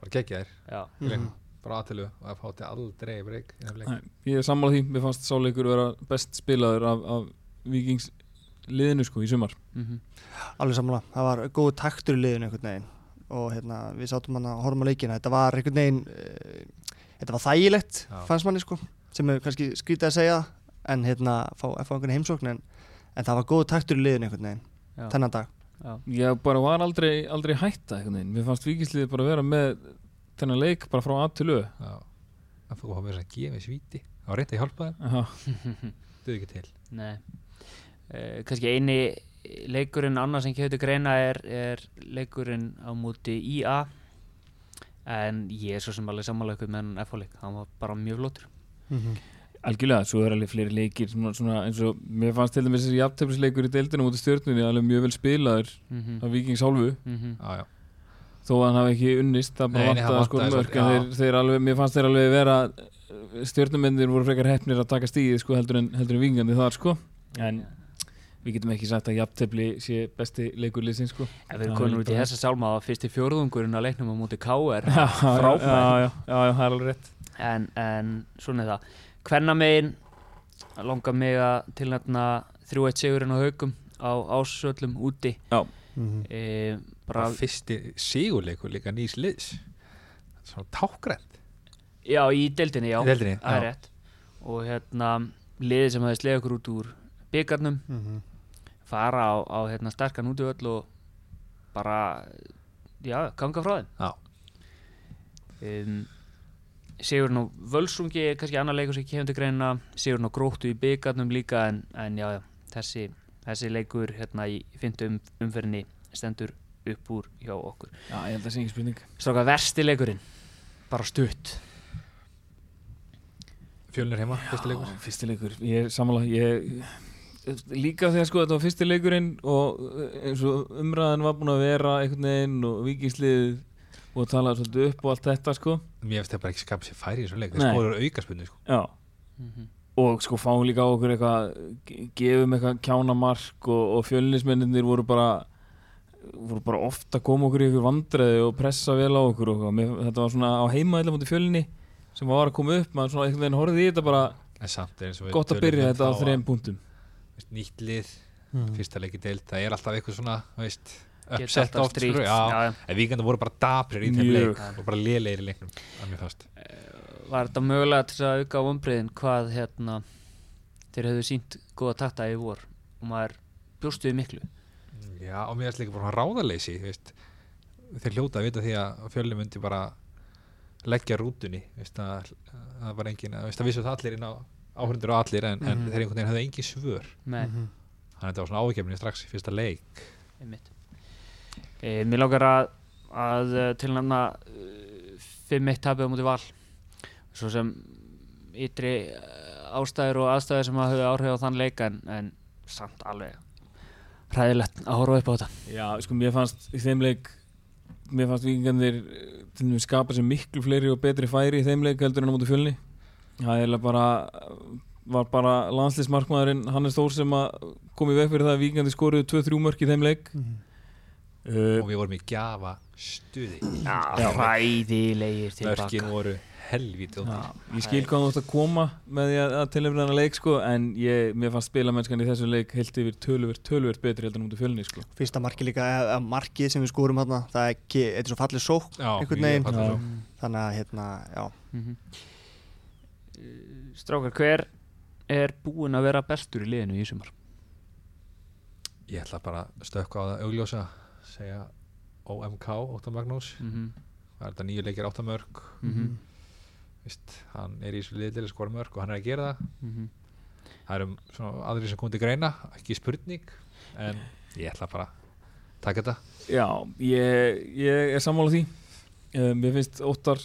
Bara geggjaðir. Já, Mhm. bara aðtölu og F.O. til aldrei breyk í þeim leik. Nei, ég er sammála því, mér fannst sáleikur vera best spilaður af, af vikings liðinu sko í sumar. Mm alveg sammála, það var góð taktur í liðinu einhvern veginn. Og hérna, við sátum hann að horfum á leikina. Þetta var einhvern veginn uh, þetta var þægilegt, Já. fannst manni sko sem er kannski skrítið að segja. En hérna, fá, fá einhvern heimsókn en, en það var góð taktur í liðinu einhvern veginn já, þennan dag. Já. ég bara var aldrei, aldrei hætta einhvern veginn, mér fannst vikingsliði bara vera með þennan leik bara frá A til Ö. Já, F.O. hafa verið að gefa svíti. Það var reynd að hjálpa Aha. duð ekki til. Nei. Uh, Kannski eini leikurinn annars sem kemur til greina er, er leikurinn á móti IA en ég er svo sem alveg sammála ykkur með hann F-leik, hann var bara mjög flottur algjörlega, svo er alveg fleiri leikir svona, svona eins og, mér fannst til dæmis þessi jafntefnisleikur í deildinu mútið stjórnunni alveg mjög vel spilaður mm -hmm. af vikings hálfu. Já, já, þó að hann hafi ekki unnist það bara hann vantaði sko mörg þeir, þeir alveg, mér fannst þeir alveg vera stjórnumendir voru frekar hefnir að taka stíði sko heldur en, heldur en vingandi þar sko. En við getum ekki sagt að jafntefli sé besti leikur liðsins sko. Ef við Já, konum út í þessa sálma að fyrsti fjórðungurinn að leiknum á móti KR er rétt. En, en svona er það Hvenna megin langar mig að tilnætna 3-1 sigurinn á haugum á ásöllum úti Mhm. e, bara fyrsti sigurleikur líka nýs liðs svona tákgrænt já í deildinni já Í deildinni, það er já. rétt og hérna liðið sem hefði sleið okkur út úr byggarnum Mhm. fara á, á hérna, sterkan útvöll og bara já, ganga frá þeim Já. um, Sigurinn á Völsungi er kannski annar leikur sem kemur til greina. Sigurinn á Gróttu í byggarnum líka en, en já, já, þessi, þessi leikur hérna í fyndu um, umferðinni stendur upp úr hjá okkur. Já, ég held að það sé ekki spurning. Stráka versti leikurinn? Bara stutt. Fjölnir heima, fyrsti leikur? Já, fyrsti leikur, ég er samanlega ég, líka þegar sko þetta var fyrsti leikurinn og eins og umræðan var búin að vera einhvern veginn og vikingslið og að tala svolítið upp og allt þetta sko mér finnst það bara ekki skapa sér færi í þessu leik það skóður aukaspunni sko. já Mhm. og sko fáum líka á okkur eitthvað ge- gefum eitthvað kjánamark og, og fjölnismenninir voru bara voru bara ofta að koma okkur í ykkur vandræði og pressa vel á okkur og. Mér, þetta var svona á heima eða mútið fjölni sem var að koma upp maður svona einhvern veginn horfði í þetta bara en samt eins og við gott að byrja um þetta á að, punktum nýtt lið, Mm. fyrsta leiki deild það er alltaf eitthvað svona veist, uppsett oft já. en víkandi voru bara daprir í þeim Mjög. leik og bara lélegir í leiknum fast Var þetta mögulega til að auka vonbreiðin hvað hérna þeir hefðu sínt góða takta í vor og maður bjóstu við miklu já, og mér finnst líka bara ráðaleysi veist. þeir hljóta að vita því að fjölni myndi bara leggja rútunni veist, að, að var engin að, veist, að vissu það allir inn á áhörundur og allir en, en Mhm. þeir einhvern veginn hefðu engin svör Nei, Mhm. þannig að þetta var svona ágefni strax í fyrsta leik einmitt e, Mér langar að, að eh, tilnæmna uh, 5-1 tapið á múti val. Svo sem ytri eh, ástæður og aðstæður sem að höfðu áhrif á þann leik en, en samt alveg hræðilegt að horfa upp á þetta. Já, sko, mér fannst í þeim leik mér fannst vikingarnir eh, til dæmis skapa sér miklu fleiri og betri færi í þeim leik heldur en á móti fjölni. Það er bara var bara landslismarkmaðurinn Hannes Þór sem að kom í veg fyrir það að vikingarnir skoruðu 2-3 mörk í þeim leik. Mhm. Uh, og við vorum í gjafa stuði Já, hræðilegir tilbaka mörkin voru helvítið Já, ég skil hvað þú ætti að koma með því að, að tilnefna hana leik sko, en ég, mér fannst spilamennskan í þessu leik heilt yfir töluvert, töluvert betri heldur en út í fjölni sko. Fyrsta marki líka, eða markið sem við skórum hérna, það er ekki, þetta er svo fallið sók einhvern veginn, þannig að hérna, já, Mhm. Eh, Strákar, hver er búinn að vera bestur í liðinu í sumar? ég ætla bara að stökka á það augljósa segja OMK Óttar Magnús Mm -hmm. það er þetta nýju leikir áttamörk Mhm. Vist, hann er í til að skora mörk og hann er að gera það Mhm. það eru svona aðri sem komið til greina ekki spurning en ég ætla bara að taka þetta Já, ég, ég er sammála því Mér finnst óttar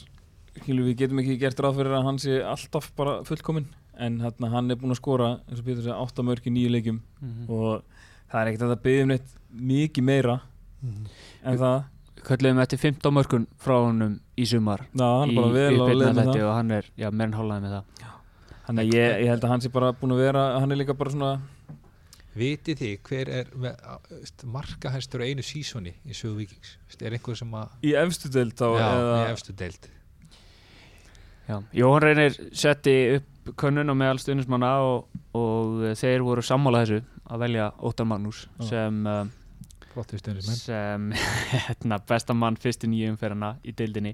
við getum ekki gert ráð fyrir að hann sé alltaf bara fullkominn en hérna, hann er búinn að skora eins og Pétur segja, átta mörk í nýju leikjum Mhm. og það er ekkert að það byggja um neitt mikið meira en það? Kölluðum eftir 15 mörkun frá honum í sumar. Já, hann er bara vel á með þetta það og hann er, já, meirinn hálfaði með það. Þannig að ég, ég held að hann sé bara búinn að vera hann er líka bara svona vitið þið hver er með, markahæstur á einu sísoni í sögu vikings er einhver sem að í efstu deild þá já, eða, í efstu deild. Já, Jóhann Reynir setti upp könnun á meðal stundismanna og, og þeir voru sammála þessu að velja Óttar Magnús sem, uh, sem hérna, besta mann fyrstu nýju umferðina í deildinni.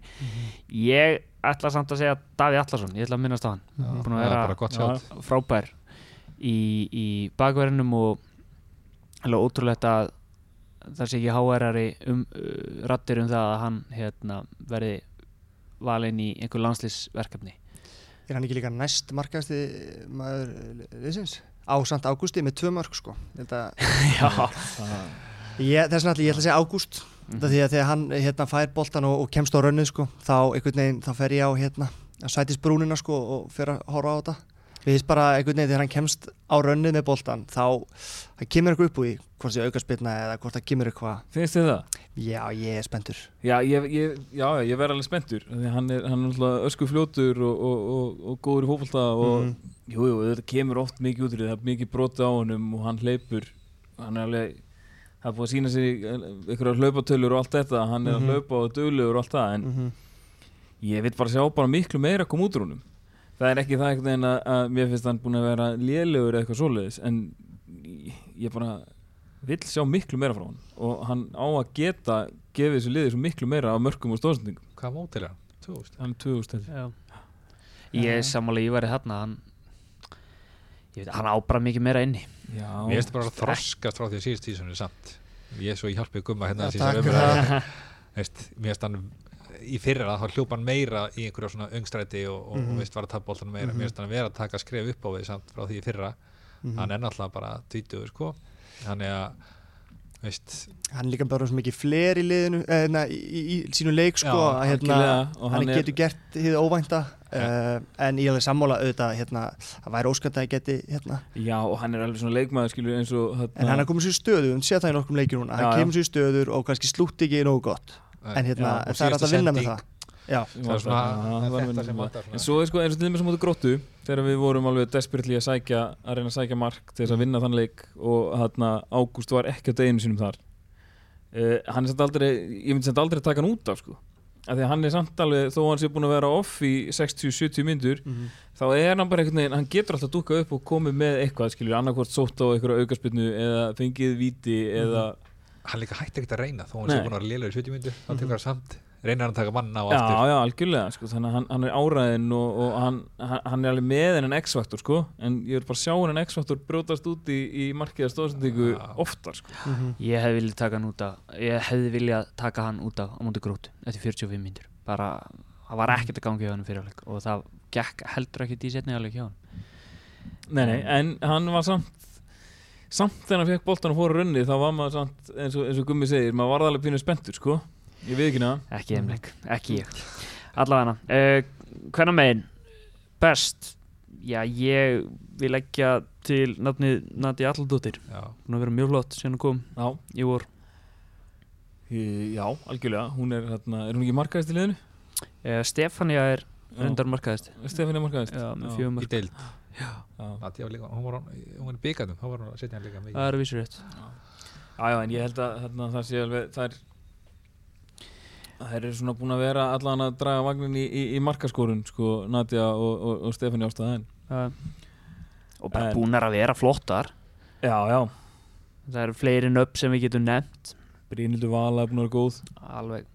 Ég ætla samt að segja Daví Allarsson, ég ætla að minnast á hann. Já, búinn að er vera- frábær í, í bakverðinum og alveg ótrúlegt að það sé ekki háærari um, uh, rattir um það að hann hérna, verði valinn í einhver landslýsverkefni er hann ekki líka næst markaðasti maður liðsins? Á samt ágústi með tvö mörg, sko. Já ég, þess vegna ég ætla að segja ágúst, þetta því að þegar hann hérna fær boltan og, og kemst á rönnið, sko, þá einhvern veginn, þá fer ég á hérna, að sætis brúnina, sko, og fer að horfa á þetta. Við veist bara einhvern veginn þegar hann kemst á rönnið með boltan, þá kemur eitthvað upp úr því, hvort það auka spilna eða hvort það kemur eitthvað. finnst þið það? Já, ég er spenntur. Já, ég, ég, já, ég verð alveg spenntur hann er, hann er ösku fljótur og, og, og, og góður í fótbolta og Mhm. jú, jú, þetta kemur oft mikið út það er mikið broti á honum og hann hleypur hann er alveg það er búið að sína sig einhverjar hlaupatölur og allt þetta hann er Mhm. að hlaupa og döglegur og allt það en Mm ég vil bara sjá bara miklu meira koma út úr honum það er ekki það einhvern veginn að, að mér finnst hann búin að vera lélegur eða eitthvað svoleiðis en ég- bara vil sjá miklu meira frá hann og hann á að geta gefið þessu liði svo miklu meira af mörgum og stóðsendingum hvað mótil er hann? 2000 hann er 2000 held ég. Já. Ég er sammála ég væri þarna hann, ég veit, hann ábra mikið meira inni mér finnst bara að þroskast frá því að síðust tísunni samt ég er svo í hjálpið gumma hérna það. Mér finnst hann í fyrra þá hljópa hann meira í einhverja svona öngstræti og, og, Mhm. og veist var að tappa boltanum meira Mhm. mér finnst hann vera að taka skref upp á við samt frá því í fyrra Mhm. hann er náttúrulega bara tvítugur sko þannig að veist, hann er líka bara svo mikið fler í liðinu eh, na, í, í, í sínu leik sko, Já, að, hérna, hann, hann er- getur gert hið óvænta uh, en ég alveg sammála auðvitað hérna, það væri óskæmt að ég geti hérna. Já, og hann er alveg svona leikmaður skilur og en hann er komið sér í stöðu, við séð það í nokkrum leikir hann kemur sér í stöður og kannski slútt ekki nógu gott. En hérna, Já, en það er alltaf að vinna með það Já, það er svona það það þetta sem með vantar En svona. svo er sko eins og til dæmis á móti gróttu þegar við vorum alveg desperately að sækja að reyna að sækja mark til þess að vinna þann leik og hérna Ágúst var ekki á deginu sínum þar. Uh, hann er samt aldrei ég myndi samt aldrei taka hann út af sko. Af því að hann er samt alveg, þó hann sé búin að vera off í 60-70 myndur þá er hann bara einhvern veginn, hann getur alltaf dúkað upp og komið með eitthvað, skilur, annarkvort sótt á einhverja aukarspinnu eða fengið víti eða, hann líka hætti ekkert að reyna þó hann Nei. sé búin að vera lélegur í 70 myndu þá tekur hann samt, reynar hann að taka manna og já, aftur. já, algjörlega sko, þannig að hann, hann er áræðin og, og hann, hann, hann er alveg með hennan X-faktor sko, en ég vil bara sjá hennan X-faktor brjótast út í, í markiða stóðsendingu Já. oftar sko. Ég hefði viljað taka hann út af Ég hefði viljað taka hann út af á móti grótu eftir 45 mínútur. Bara, það var ekkert að gangi hjá hann fyrir áleik og það gekk heldur ekkert í setni áleik hjá hann nei, nei, en hann var samt samt þegar hann fekk boltan og fór að runni þá var maður samt, eins og, eins og Gummi segir maður var alveg pínu spenntur sko ég veit ekki neða ekki heimleik, ekki ég. Allavega uh, hvernig megin? Best. Já ég vil leggja til nafnið Nati Alldóttir. Já, hún har verið mjög flott síðan hún kom já, í vor. Í- já, algjörlega, hún er, hérna, er hún ekki markaðist í liðinu? uh, Stefania er reyndar markaðist. Stefán er markaðist? Já, með fjögum í mark deild. Já. Nati var líka, hún var, hún var í byggarnum þá var hún að setja hann líka það mikið er vísur rétt. Já, já, en ég held að hérna, það sé alveg það er Það er svona búin að vera allan að draga vagnin í, í, í markaskórun sko, Nadja og, og, og Stefán Jástaðin Og bara en, búin að vera flottar. Já, já. Það eru fleiri nöpp sem við getum nefnt. Brínildur Vala er búin að vera góð. Alveg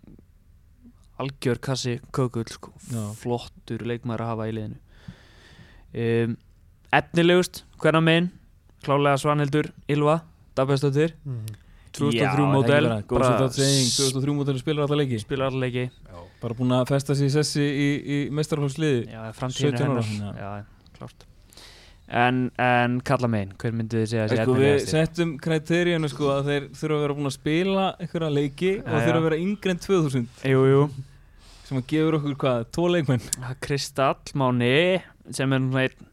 Algjör kassi kökull sko. Flottur leikmar að hafa í liðinu. Um, Efnilegust Hvernig minn Klálega Svanhildur Ylva Dabestóttir mm -hmm. 2003 mótel 2003 mótel spilar alltaf leiki. Spilar alltaf leiki. Bara búin að festa sér í sessi í, í meistarflóksliði 17 ára. Já, klart En, en kalla meginn, hver myndu þið segja að sko, Við settum kriteríuna sko að þeir þurfa að vera búin að spila einhverja leiki ja, og þurfa að vera yngre en 2000 Jú, jú. Sem að gefur okkur hvað, tvo leikmenn? Kristallmáni sem er einn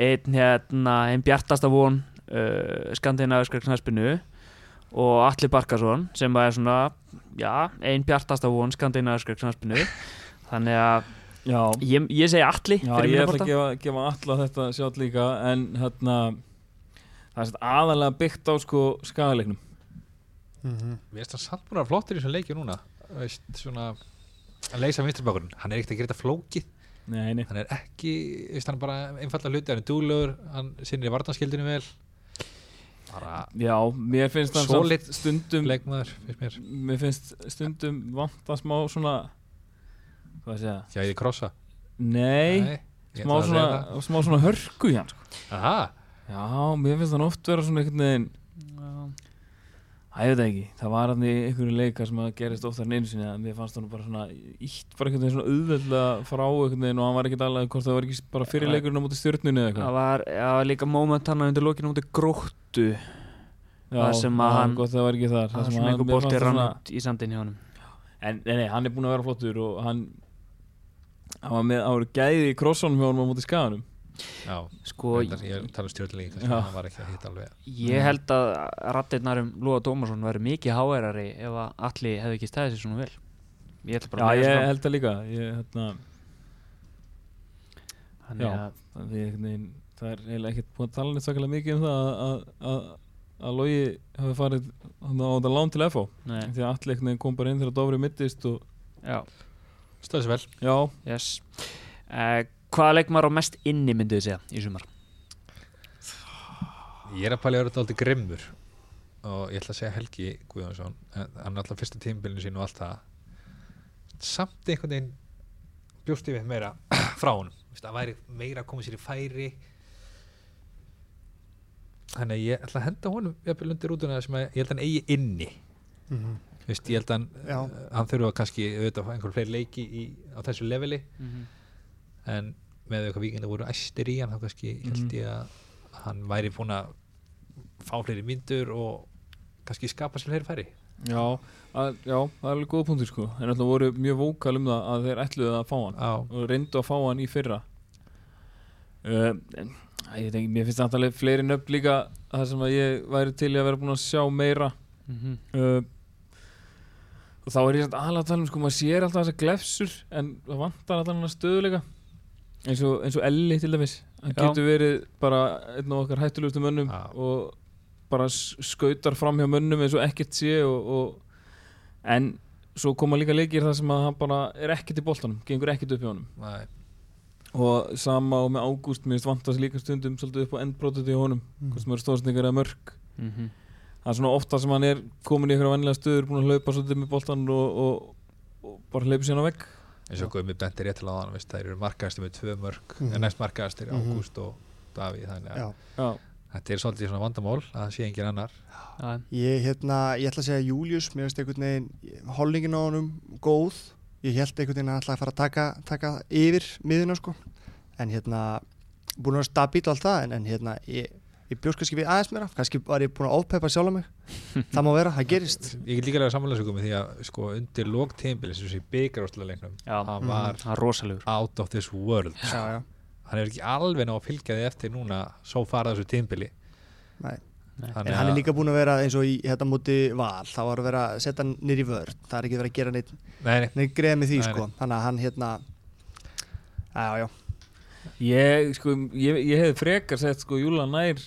einn hérna, ein bjartasta von uh, skandinaviskar knaspinu og Atli Barkarsson sem er svona, já, einn bjartasta von skandinaviskar knaspinu þannig að ég, ég segi Atli Já ég ætla að gefa, gefa alla þetta sjátt líka en hérna það er satt aðalega byggt á sko skagaleiknum mér finnst hann samt búin að vera flottur í þessum leiki núna. Veist, svona að leysa vinstribakurinn, hann er ekkert að gera þetta flókið. Nei, nei. Hann er ekki, veist, hann er bara einfalda hluti, hann er dúlegur, hann sinnir í vartanskildinu vel Já, mér finnst það stundum leikmaður, finnst mér mér finnst stundum vanta smá svona hvað að segja Já, ég krossa Nei, ég smá, að svona, smá svona hörku í hann sko. það. Aha, Já, mér finnst hann oft vera svona einhvern veginn ég veit það ekki, það var hann í einhverju leika sem að gerist oftar en einu sinni að mér fannst hann bara svona ítt bara einhvern veginn svona auðveldlega frá einhvern veginn og hann var ekkert alveg hvort það var ekki bara fyrir leikurinn á móti stjórnunni eða það eitthvað var já, líka moment hann undir lokinu út í gróttu. Já, það sem að hann- gott það var ekki þar. Það það sem að einhver það rann út í sandin hjá honum. En nei, nei, hann er búinn að vera flottur og hann hann var með áður gæði í krossanum hjá hann á móti skaganum já, sko, ég tala um stjórnleiki kannski, Já. hann var ekki að hitta alveg. Ég held að rattirnar um Lúa Dómarsson væri mikið háærari ef að Atli hefði ekki stæðið sér svona vel. Ég ætla bara Já, að ég það held það líka. Ég, hérna, já. að það, einhvern veginn- það er eiginlega ekkert búin að tala neitt svakalega mikið um það að, að, að Logi hafi farið hann á þetta lán til FO Nei, því að allir kom bara inn þegar Dofri mittist og já, stöðs vel. Já, yes. Uh, Hvaða leikmar á mest inni myndið þið segja í sumar? ég er að pæla að vera aldrei grimmur. Og ég ætla að segja Helgi Guðjónsson en hann er alltaf fyrsta tímbilinu sín og allt það. Samt einhvern veginn bjóst ég við meira frá honum. Vist, að væri meira að koma sér í færi. Þannig að ég ætla að henda honum jafnvel undir útuna sem ég held að hann eigi inni. Vist, ég held að hann, Já. hann þurfa kannski auðvitað einhver fleiri leiki í, á þessu leveli. Mhm. En með eitthvað víkenda voru æstir í hann þá kannski held Mhm. ég að hann væri búin að fá fleiri myndur og kannski skapa sér fleiri færi. Já, að, já, það er alveg góð punktur sko. En alltaf voru mjög vókal um það að þeir ætluðu að fá hann Já, og reyndu að fá hann í fyrra. Uh, en ég ekki, mér finnst alveg fleiri nöfn líka það sem að ég væri til að vera búin að sjá meira. Mhm. uh, og þá er ég aðalega að tala um sko, maður sér alltaf þessar glefsur en það vantar alltaf hann stöðuleika eins og, eins og Elli til dæmis hann Já. getur verið bara einn af okkar hættulegustu mönnum Já. og bara skautar fram hjá mönnum eins og ekkert sé og, og en svo koma líka leikir þar sem að hann bara er ekkert í boltanum, gengur ekkert upp hjá honum nei, og sama og með Ágúst mér finnst vantast líka stundum svolítið upp á endbrótið í honum Mm. hvort sem eru stóðsningar eða mörg Mhm. það er svona ofta sem hann er komin í einhverja vennilega stöður búin að hlaupa svolítið með boltan og, og, og bara hlaupa síðan á vegg eins og Guðmi benti rétt til á þann það eru markaðastir með tvö mörg Mhm. en næst markaðastir Mhm. Ágúst og Davíð þannig að Já. þetta er svolítið svona vandamál að það sé engin annar. Ég, hérna, ég ætla að segja Július, mér finnst einhvern veginn holdingin á honum góð. Ég held einhvern veginn að hann ætla að fara að taka, taka yfir miðuna sko. En hérna, búin að vera stabíl og allt það en, en hérna, ég, ég bjóst kannski við aðeins meira. Kannski var ég búin að ofpeppa sjálf mig. Það má vera, það gerist. Ég get líka lega samanlega svo því að sko undir lók tímbil sem sé byggar leiknum Já. hann var rosalegur. out of this world. Já, já, hann er ekki alveg ná að fylgja því eftir núna svo fara þessu tímbili nei. Nei. En hann er líka búin að vera eins og í hérna múti val, þá var að vera að setja hann nýr í vörð, það er ekki verið að gera neitt, nei, nei, neitt greið með því Nei, sko, þannig að hann hérna, já, já, ég, sko, ég, ég hef frekar sett sko Júla nær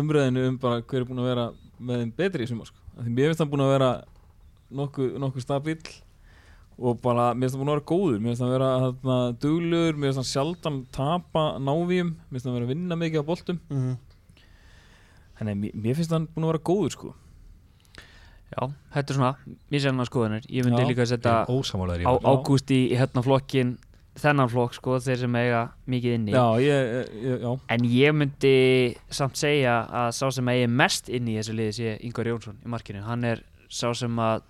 umröðinu um bara hver er búin að vera með þeim betri í sumar sko. Af því mér finnst hann búin að vera nokkuð nokku stabíl og bara, mér finnst hann búin að vera góður. Mér finnst hann vera hérna, duglugur mér finnst hann sjaldan tapa návíum mér finnst hann vera að vinna mikið á boltum. Mm þannig að mér, mér finnst hann búin að vera góður sko. Já, þetta er svona mísjarnar skoðanir. Ég myndi Já. líka að setja ágúst í, í hérna flokkin þennan flokk sko, þeir sem eiga mikið inni já, ég, ég, já, En ég myndi samt segja að sá sem eigi mest inn í þessu liði sé Ingvar Jónsson í markinu. Hann er sá sem að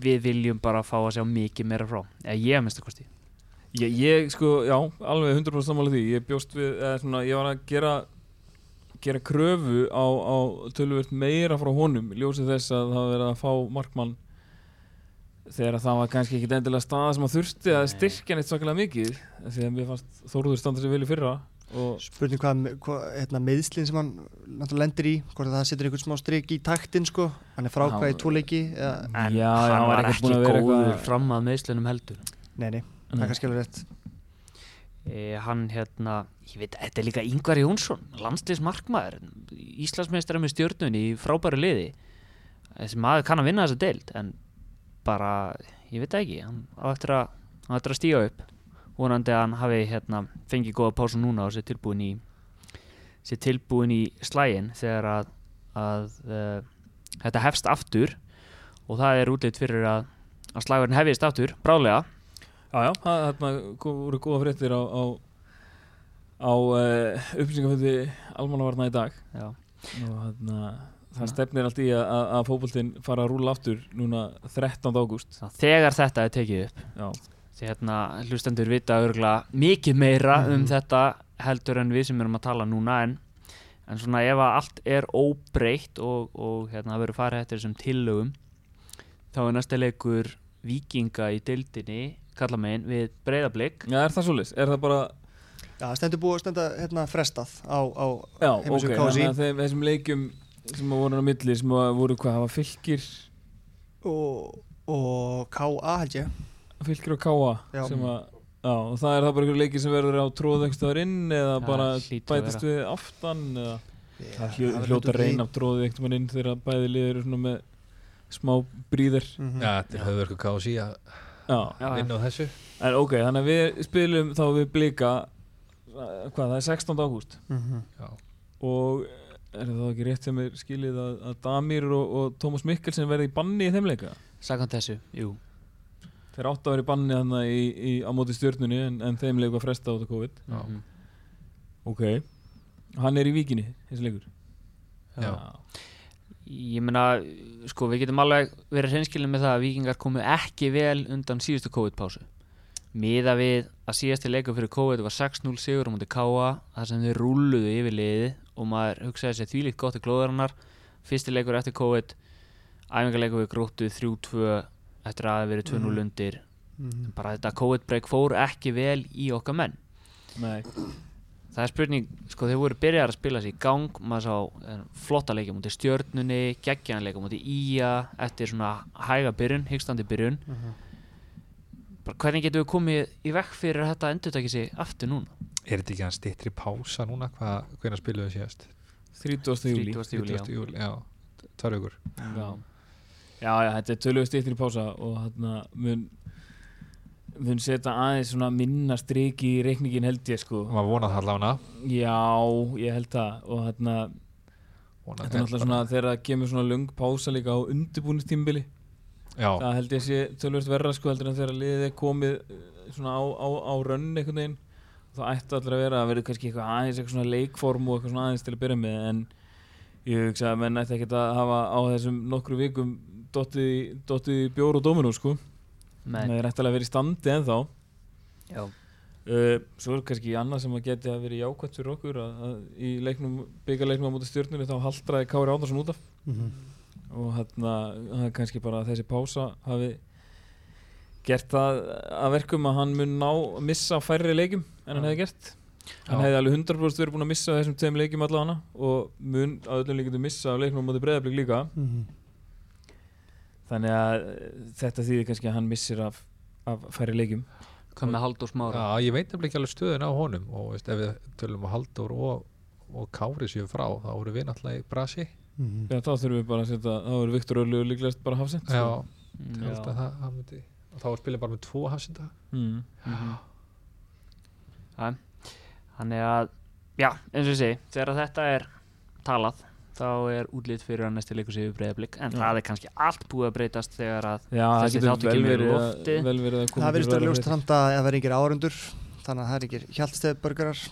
við viljum bara fá að sjá mikið meira frá. Eða ég að minnsta kosti. Ég, ég sko, já, alveg 100% sammála því Ég bjóst við, eða svona, ég var að gera gera kröfu á, á tölvöld meira frá honum ljósið þess að það verið að fá markmann þegar að það var kannski ekki endilega staða sem að þurfti að styrkja neitt svakalega mikið því að mér fannst Þóruður standa sér vel í fyrra og spurning hvað, hvað hérna, meðslinn sem hann náttúrulega lendir í hvort að það setur einhvern smá strik í taktin sko hann er frákvæði Hann- í tvo leiki eða, En Já, hann hann var ekki búinn að vera góður eitthvað- fram að meðslunum heldur. nei, nei, það er kannski alveg rétt E, hann hérna, ég veit, þetta er líka Ingvar Jónsson, landsliðs markmaður, Íslandsmeistrar með stjórnunni í frábæru liði. Þessi maður kann að vinna þessa deild, en bara, ég veit ekki, hann á eftir að, að stíga upp. Vonandi að hann hafi hérna, fengið góða pásu núna og sé tilbúin í, sé tilbúin í slægin þegar að, að uh, þetta hefst aftur og það er útlitt fyrir að, að slagurinn hefjist aftur, brálega. já, já, það voru góða fréttir á á, á uh, upplýsingafundi almannavarna í dag Já. og þarna það Já. stefnir allt í að, að, að fótboltinn fara að rúla aftur núna 13. ágúst Þegar þetta er tekið upp já, því hérna hlustendur vita örgulega mikið meira um Mhm. þetta heldur en við sem erum að tala núna en, en svona ef að allt er óbreytt og, og hérna það verður farið eftir þessum tillögum þá er næsta leikur vikinga í deildinni kalla megin við breyðablík já, er það svolítið? Er það bara já, það stendur búið að stenda hérna frestað á, á Já, heimasíðu ok, KSÍ. þannig að þeim, þessum leikjum sem voru á milli, sem voru hvað, það var fylgir og, og KA held ég fylgir og Já. sem að, já, og það er það bara einhver leikir sem verður á tróð einhverstaðar inn eða Já, bara bætist við aftan eða það hljó, hljóta reyna af veginn inn þegar bæði liður með smá bríðir Mhm. Já, þetta er höfverku KSI að. Já, vinna á þessu en ok, þannig að við spilum þá við blika hvað, það er 16. ágúst Mhm. Já, og er það þá ekki rétt sem er skilið að, að Damir og, og Tómas Mikkelsen verði í banni í þeim leika Sakant þessu, jú Þeir áttu að vera í banni þannig í, í, á móti stjórnunni en, en þeim leiku að fresta át af COVID Já. Mhm. Ok Hann er í víkinni, þessi leikur Já. Ég meina, sko, við getum alveg verið hreinskilin með það að vikingar komu ekki vel undan síðustu COVID-pásu. Miða við að síðasti leikur fyrir COVID var 6-0 sigur á mútið Káa, þar sem þeir rúluðu yfir liðið og maður hugsaði sér þvílíkt gott í glóðarinnar. Fyrsti leikur eftir COVID æfingarleiku við gróttu 3-2 eftir að hafa verið 2-0 Mhm. undir Mhm. bara þetta COVID break fór ekki vel í okkar menn Nei, það er spurning, sko þeir voru byrjar að spila sér í gang, maður sá eh, flotta leikja mútið stjörnunni, geggjanleika mútið ía, eftir svona hæga byrjun, hyggstandi byrjun Mhm. bara, hvernig getum við komið í vekk fyrir þetta endur sig aftur núna Er þetta ekki hann stittri pása núna? Hvernig spiluðu síðast? 30. júli 30. júli, já. 30. júli, já, tvær vikur Já, já, já þetta er tölvöð stýttir í pása og hérna mun mun setja aðeins svona minna strik í reikningin held ég sko og maður vonað það allavega Já, ég held það og hérna vonað þetta er náttúrulega svona þegar það kemur svona lung pása líka á undirbúnistímbili það held ég sé tölvöld verra sko heldur en þegar liðið er komið eh, svona á, á, á rönn einhvern veginn þá ættu allir að vera að verður kannski eitthvað aðeins eitthvað svona leikform og eitthvað svona aðeins til að byrja með en ég hugsa að menn ætti ekkert að hafa á þessum nokkru vikum dottið í- dottið í bjór og dóminó sko Nei. það er eftirlega að vera í standi ennþá Já. uh, svo er kannski annað sem að geti að vera jákvæmt fyrir okkur að, að í leiknum, byggarleiknum á móti stjórnunni þá haldraði Kári Ándarsson út af Mhm. og hérna það er kannski bara þessi pása hafi gert það að verkum að hann mun ná að missa færri leikum en hann hefði gert. Hann Já. hefði alveg 100% verið búin að missa þessum tveim leikum allavega og mun að öllum líkjum missa af leiknum á móti breyðablík líka. Mhm. þannig að eh, þetta þýðir kannski að hann missir af, af færri leikum hvað með Halldór Smára? Já, ég veit nefnilega ekki alveg stöðun á honum og veist, ef við tölum á Halldór og, og Kári séu frá þá voru við náttúrulega í brasi. Mhm. Já, þá þurfum við bara að setja, þá er Viktor Örlu líklegast bara hafsend já, ég held að það, það myndi og þá var spilið bara með tvo hafsenda mm. Mhm. Já, Þannig að, já, eins og ég segi þegar þetta er talað þá er útlýtt fyrir að næsti leikur við breyðablík en Já. það er kannski allt búið að breytast þegar að Já, Þessi verið að koma Það verðist til að ljóst fréttir. samt að það verður engir árundur þannig að það er ekki hjálpsteðburgarar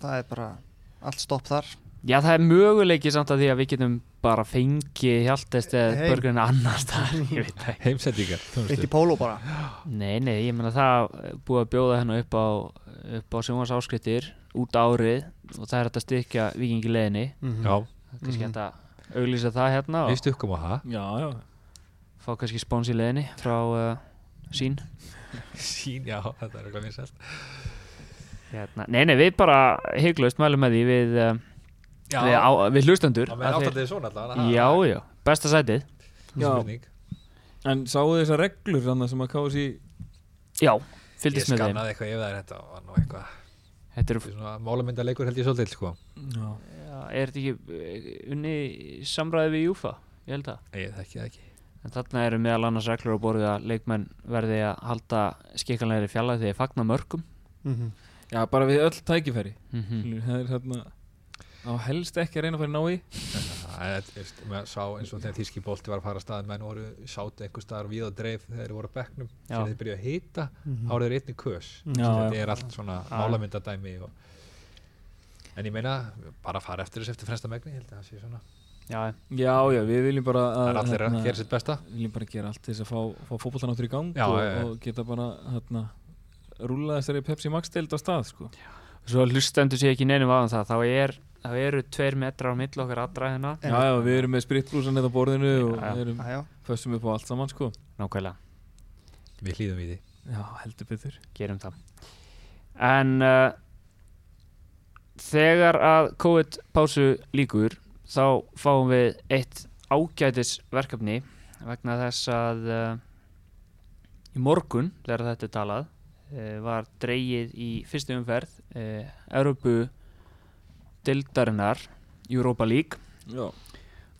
það er bara allt stopp þar Já, það er möguleiki samt að því að við getum bara fengið hjáltest eða börgurinn annars þar, ég veit það ekki. heimsendingar eitt í póló bara Nei, nei, ég meina það er búið að bjóða hennu upp á upp á sjónvars áskrittir út árið og það er hægt að styrkja vikingi leðinni Mhm. já, kannski Mhm. hægt að auglýsa það hérna við stukkum á það Já, já fá kannski spóns í leðinni frá uh, sín sín, já, þetta er eitthvað vinsælt hérna. Nei, nei, við bara hygglust mælum með því við, uh, við, á, við hlustendur. Svona allavega. Já, já, besta sætið. Já. En sáu þessar reglur þannig sem að KSI Já, ég fylgdist með þeim. skannaði eitthvað yfir það þetta var nú eitthvað Þetta er svona málamyndaleikur held ég svolítið sko. Já, er þetta ekki eh, unni samræði við Júfa? Ég held að ég þekki það ekki. En þarna eru meðal annars reglur á borðið að leikmenn verði að halda skikkanlegri fjalla þegar þeir fagna mörgum. Mhm. já bara við öll tækifæri. Mm Það er hérna á helst ekki að reyna að fara í ná í Það er, sá eins og þegar þíski bolti var að fara að stað menn voru sátu einhver staðar við og dreif þegar þeir voru á bekknum Já. þegar þeir byrjuðu að hita Mhm. þá eru þeir einni kös Já, þetta já. er allt svona málamyndadæmi og... en ég meina bara fara eftir þessu eftir fremsta megni að Já, Já, já, við viljum bara að er allir að hérna, gera sitt besta Við viljum bara gera allt til þess að fá, fá fótboltanáttur í gang Já, og, já, já. og geta bara hérna rúla þessari Pepsi Max deild á stað sko. svo hlustendur sé ekki neinum aðan það þá er, það eru tveir metrar á milli okkar allra hérna. En- Já, já, við erum með spritbrúsan hérna á borðinu og Já, já. við erum fössum upp á allt saman sko. Nákvæmlega, við hlýðum í því. Já, heldur betur. Gerum það. En uh, þegar að COVID pásu líkur þá fáum við eitt ágætis verkefni vegna þess að uh, í morgun þegar þetta er talað uh, var dreigið í fyrstu umferð uh, Európu dildarinnar Europa League. Já,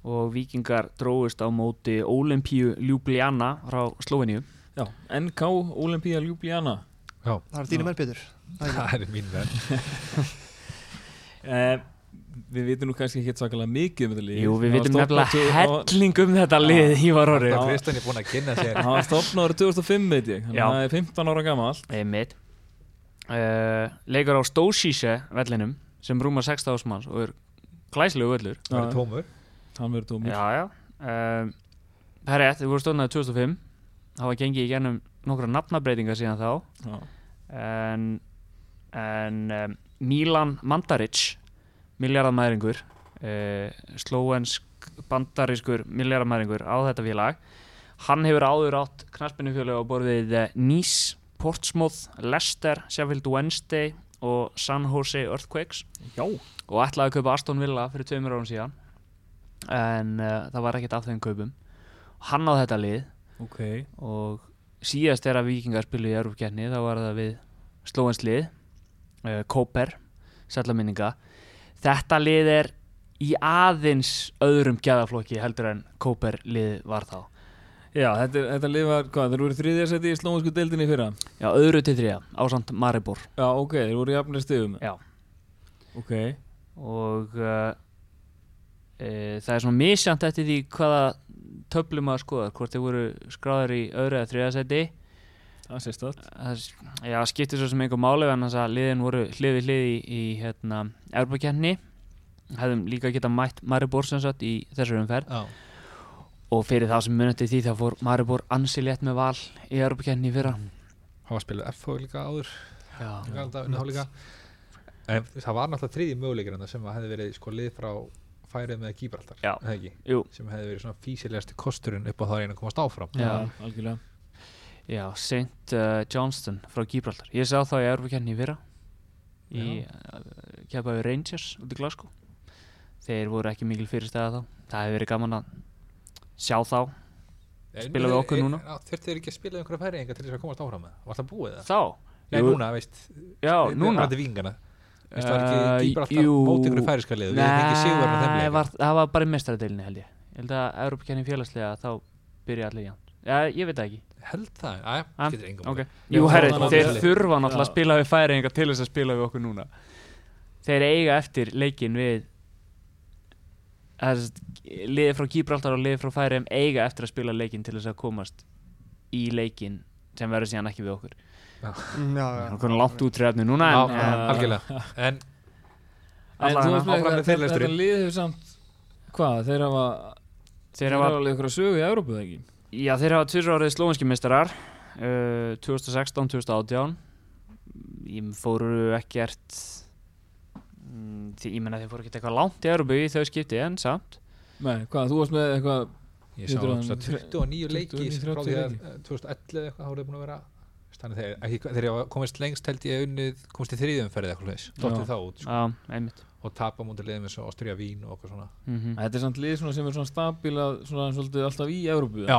og vikingar dróðust á móti Olympíu Ljubljana frá Sloveníu já NK Olympia Ljubljana. Já, Það er þínu menn Pétur. Það er mín verð eh, Við vitum nú kannski ekki svakalega mikið um þetta lið. Jú, við vitum nefnilega helling um þetta lið í var orði Þá Kristján er búin að kynna sér Það var stofnað árið 2005 veit ég. Þannig að það er 15 ára gammal uh, Leikur á Stósíse vellinum sem rúmar 6.000 manns og er glæslegu völlur. Það er tómur. Hann verður tómur. Já, já. Um, Það er rétt, við vorum stofnaði 2005 Það var gengið í gennum nokkra nafnabreitingar síðan þá. Já. en, en um, Milan Mandaric miljardamæringur uh, slóensk bandarískur milljaramæringur á þetta félag. Hann hefur áður átt knaspinufjölu á borðið uh, Nice, Portsmouth Leicester, Sheffield Wednesday og San Jose Earthquakes. Já. Og ætlaði að kaupa Aston Villa fyrir tveimur árum síðan. En uh, það var ekkert af þeim kaupum. Hann á þetta lið. Ok. Og síðast þegar vikingar spilu í Európkjarni þá var það við slóens lið uh, Kóper, sætlaminninga þetta lið er í aðeins öðrum gæðaflokki heldur en Kóper lið var þá Já, þetta, þetta lið var, hvað, þeir voru þriðjarsæti í slómansku deildinni í fyrra? Já, öðru til þrija, ásand Maribor. Já, ok, þeir voru jafnir stigum. Já. Ok. Og uh, e, það er svona misjant eftir því hvaða töflum að skoða, hvort þeir voru skráður í öðru eða þriða seti Það sést það já, skiptir svo sem einhver máli en þess að liðin voru hlið við hlið í, í hérna, Erbakjarni hefðum líka geta mætt Maribor sem sagt í þessari umferð. Já, og fyrir það sem munandi því þá fór Maribor ansi létt með val í í fyrra. Hann var að spila FH líka áður. Já, Galda, unna, líka. En það var náttúrulega þriði möguleikir þarna sem hefði verið sko lið frá færið með eða ekki, sem hefði verið svona físilegasti kosturinn upp á það að reyna að komast áfram. Já. algjörlega. Já, St. Uh, Johnston frá Gibraltar, ég sá þá í í fyrra í uh, kepaði Rangers út í Glasgow. Þeir voru ekki mikil fyrirstæða þá. Það hefði verið gaman að sjá þá. Spila við okkur núna? Þurftu þeir ekki að spila einhverja færinga til þess að komast áfram með Var það búið það? þá, Nei, Jú. núna, veist já, núna. Þetta vingana Veist, var ekki Uh, Gíbraltar jú. móti einhverju færiska lið Við hefum ekki sigur Nei, leik var, það var bara í mestaradeilinu held ég. Ég held að Európa-kenni félagslega þá byrja allir ján Já, ég veit það ekki. Held það, aðja, Ah, getur engum okay. Jú, herri, að þeir þurfa náttúrulega að spila við færinga til þess að spila við okkur núna. Þeir eiga eftir leikin við að liðið frá Gibraltar og liðið frá færiðum eiga eftir að spila leikin til þess að komast í leikin sem verður síðan ekki við okkur. Mm, já, já. Það er konar langt út trefni núna Já, en, já, en, algjörlega. En þetta lið hefur samt Hvað, þeir hafa Þeir hafa alveg ykkur að sögu í Európu eða ekki? Já, þeir hafa tvisra árið slóinski meistarar uh, 2016-2018 Ég fóru ekkert mm, því, Ég menna þeir fóru ekkert eitthvað langt í Európu í þau skipti en samt. Nei, hvað, þú varst með eitthvað Ég sá um hann- 29 leiki 29, frá 30 því að leiki. eh, 2011 eitthvað voru búin að vera Þannig ekki, þeir komist lengst held ég unnið komist í þriðumferði eitthvað leis Dóttir Já. þá út sko, Já, einmitt. Og tapa mútið liðum eins og Ástríða Vín og okkur svona. Mm Þetta er samt lið svona sem er svona stabíla svona svolítið alltaf í Európu Já,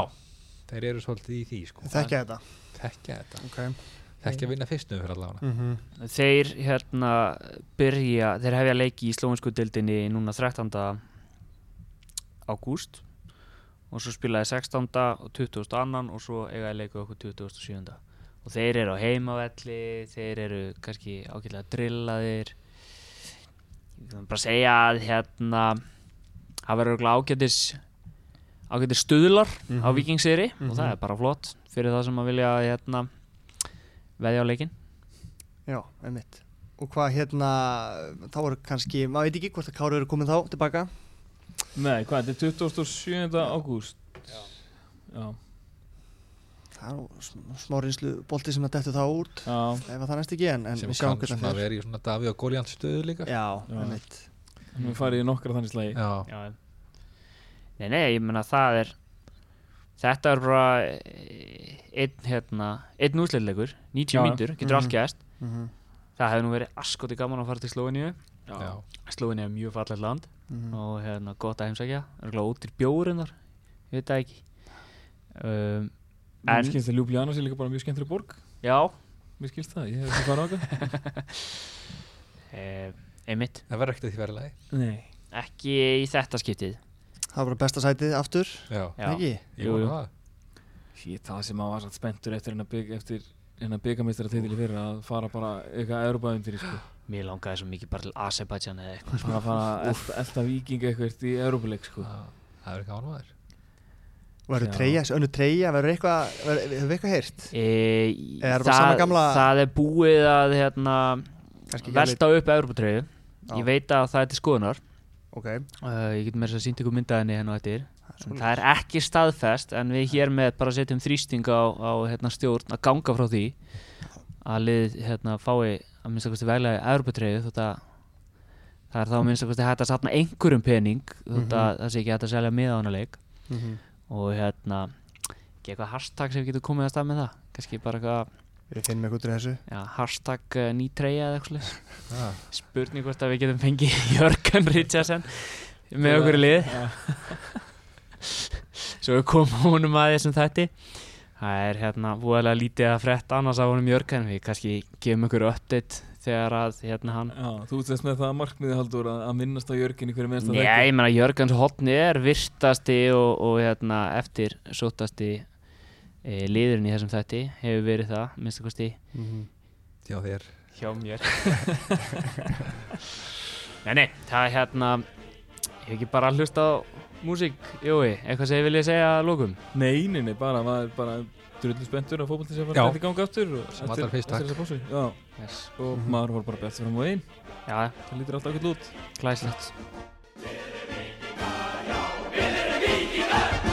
þeir eru svolítið í því sko. Þekkja þetta. Þekkja þetta Ok Þekkja að vinna fyrstum fyrir allavega mm Þeir hérna byrja Þeir hefja leiki í slóinsku dildinni núna 13. ágúst og svo spilaði 16. og 20. annan og svo eiga að leika okkur 27. og þeir eru á heimavelli þeir eru kannski ágætlega drillaðir ég kan bara segja að hérna það verður örugglega ágætis ágætis stuðlar á Mhm. vikingseri og Mhm. það er bara flott fyrir það sem að vilja hérna veðja á leikin Já, einmitt. Og hvað hérna, þá voru kannski, maður veit ekki hvort að Kári eru komin þá tilbaka. Nei, hvað, þetta er 27. ágúst. Já. Já, Það er nú sm- smá reynslu bolti sem að dettu þá út já, ef að það næst ekki en, en sem við sjáum kann hvernig svona það fer. verið í svona Davíð og Góliant stöðu líka. Já, Já. einmitt. Nú farið í nokkra þannig slagi. Já, Já, nei, nei, ég meina það er þetta er bara eh, einn hérna, einn úsleitleikur 90 Já. mínútur, getur Mhm. allt gæst mm það hefði nú verið askoti gaman að fara til Slóiníu já, Slóiníu er mjög fallet land -hmm. og hérna gott að heimsækja. Út til bjórinnar, ég veit það ekki. Um, Mér En- skilst að Ljúblíana sé líka bara mjög skemmtileg borg. Já. Mér skilst það, ég hef það eh, einmitt, það verður ekkert að því verið lagi. Nei. Ekki í þetta skiptið Það var bara besta sætið aftur, ekki? ég Jú, jú. vona það Shit, það sem maður var satt spenntur eftir hennar bygg eftir hennar byggamistara titili fyrir að fara bara eitthvað Európa-undir sko. mér langaði svo mikið bara til Azerbaijan eða eitthvað bara að fara að elta, elta viking eitthvað í Európa-leik sko. Já, Það er ekki ánvæður Verður treyja, önnu treyja, verður eitthvað, verður, hefur eitthvað heyrt? E, Er bara sama gamla- það er búið að hérna, velta upp Európa-treyju ég veit að það er til skoðunar Ok, uh, ég get með þess að sýnt ykkur myndaðinni henni og eftir Svona. það er ekki staðfest en við hér með bara setjum þrýsting á, á hérna, stjórn að ganga frá því að lið hérna, fái að minnst að kosti veglega Európa-treyju þótt að það er þá minnst að hægt að satna einhverjum pening þótt Mhm. að það sé ekki hægt að selja miða á hana leik Mhm. og hérna ekki eitthvað hashtag sem við getum komið að stað með það kannski bara eitthvað Við finnum eitthvað úr þessu. Já, hashtag uh, ný treyja eða eitthvað ah, spurning hvort að við getum fengið Jörgen Richardson með okkur í lið. Svo við komum honum að þessum þætti. Það er hérna búiðlega lítið að frétta annars af honum Jörgen. Við kannski gefum ykkur update þegar að hérna hann Já, þú veist með það markmiði haldur að, að minnast á Jörgen í hverju minnsta Nei, ég meina Jörgens hotni er virtasti og, og hérna, eftir sótasti e, liðurinn í þessum þætti hefur verið það, minnst að kosti. Mm -hmm. Já þér. Hjá mér. Nei, nei, það er hérna Ég hef ekki bara hlust á músík, júi, eitthvað sem ég vilja segja að lókum Nei, nei, nei, bara, maður er bara drullin spenntur og fókbóltið sem var hægt í gangi áttur sem allar fyrst takk. Já, yes. og mm -hmm. maður var bara bett fram á einn Já, það lítir alltaf ekkert lút. Glæslegt Við erum vikingar, já, við erum vikingar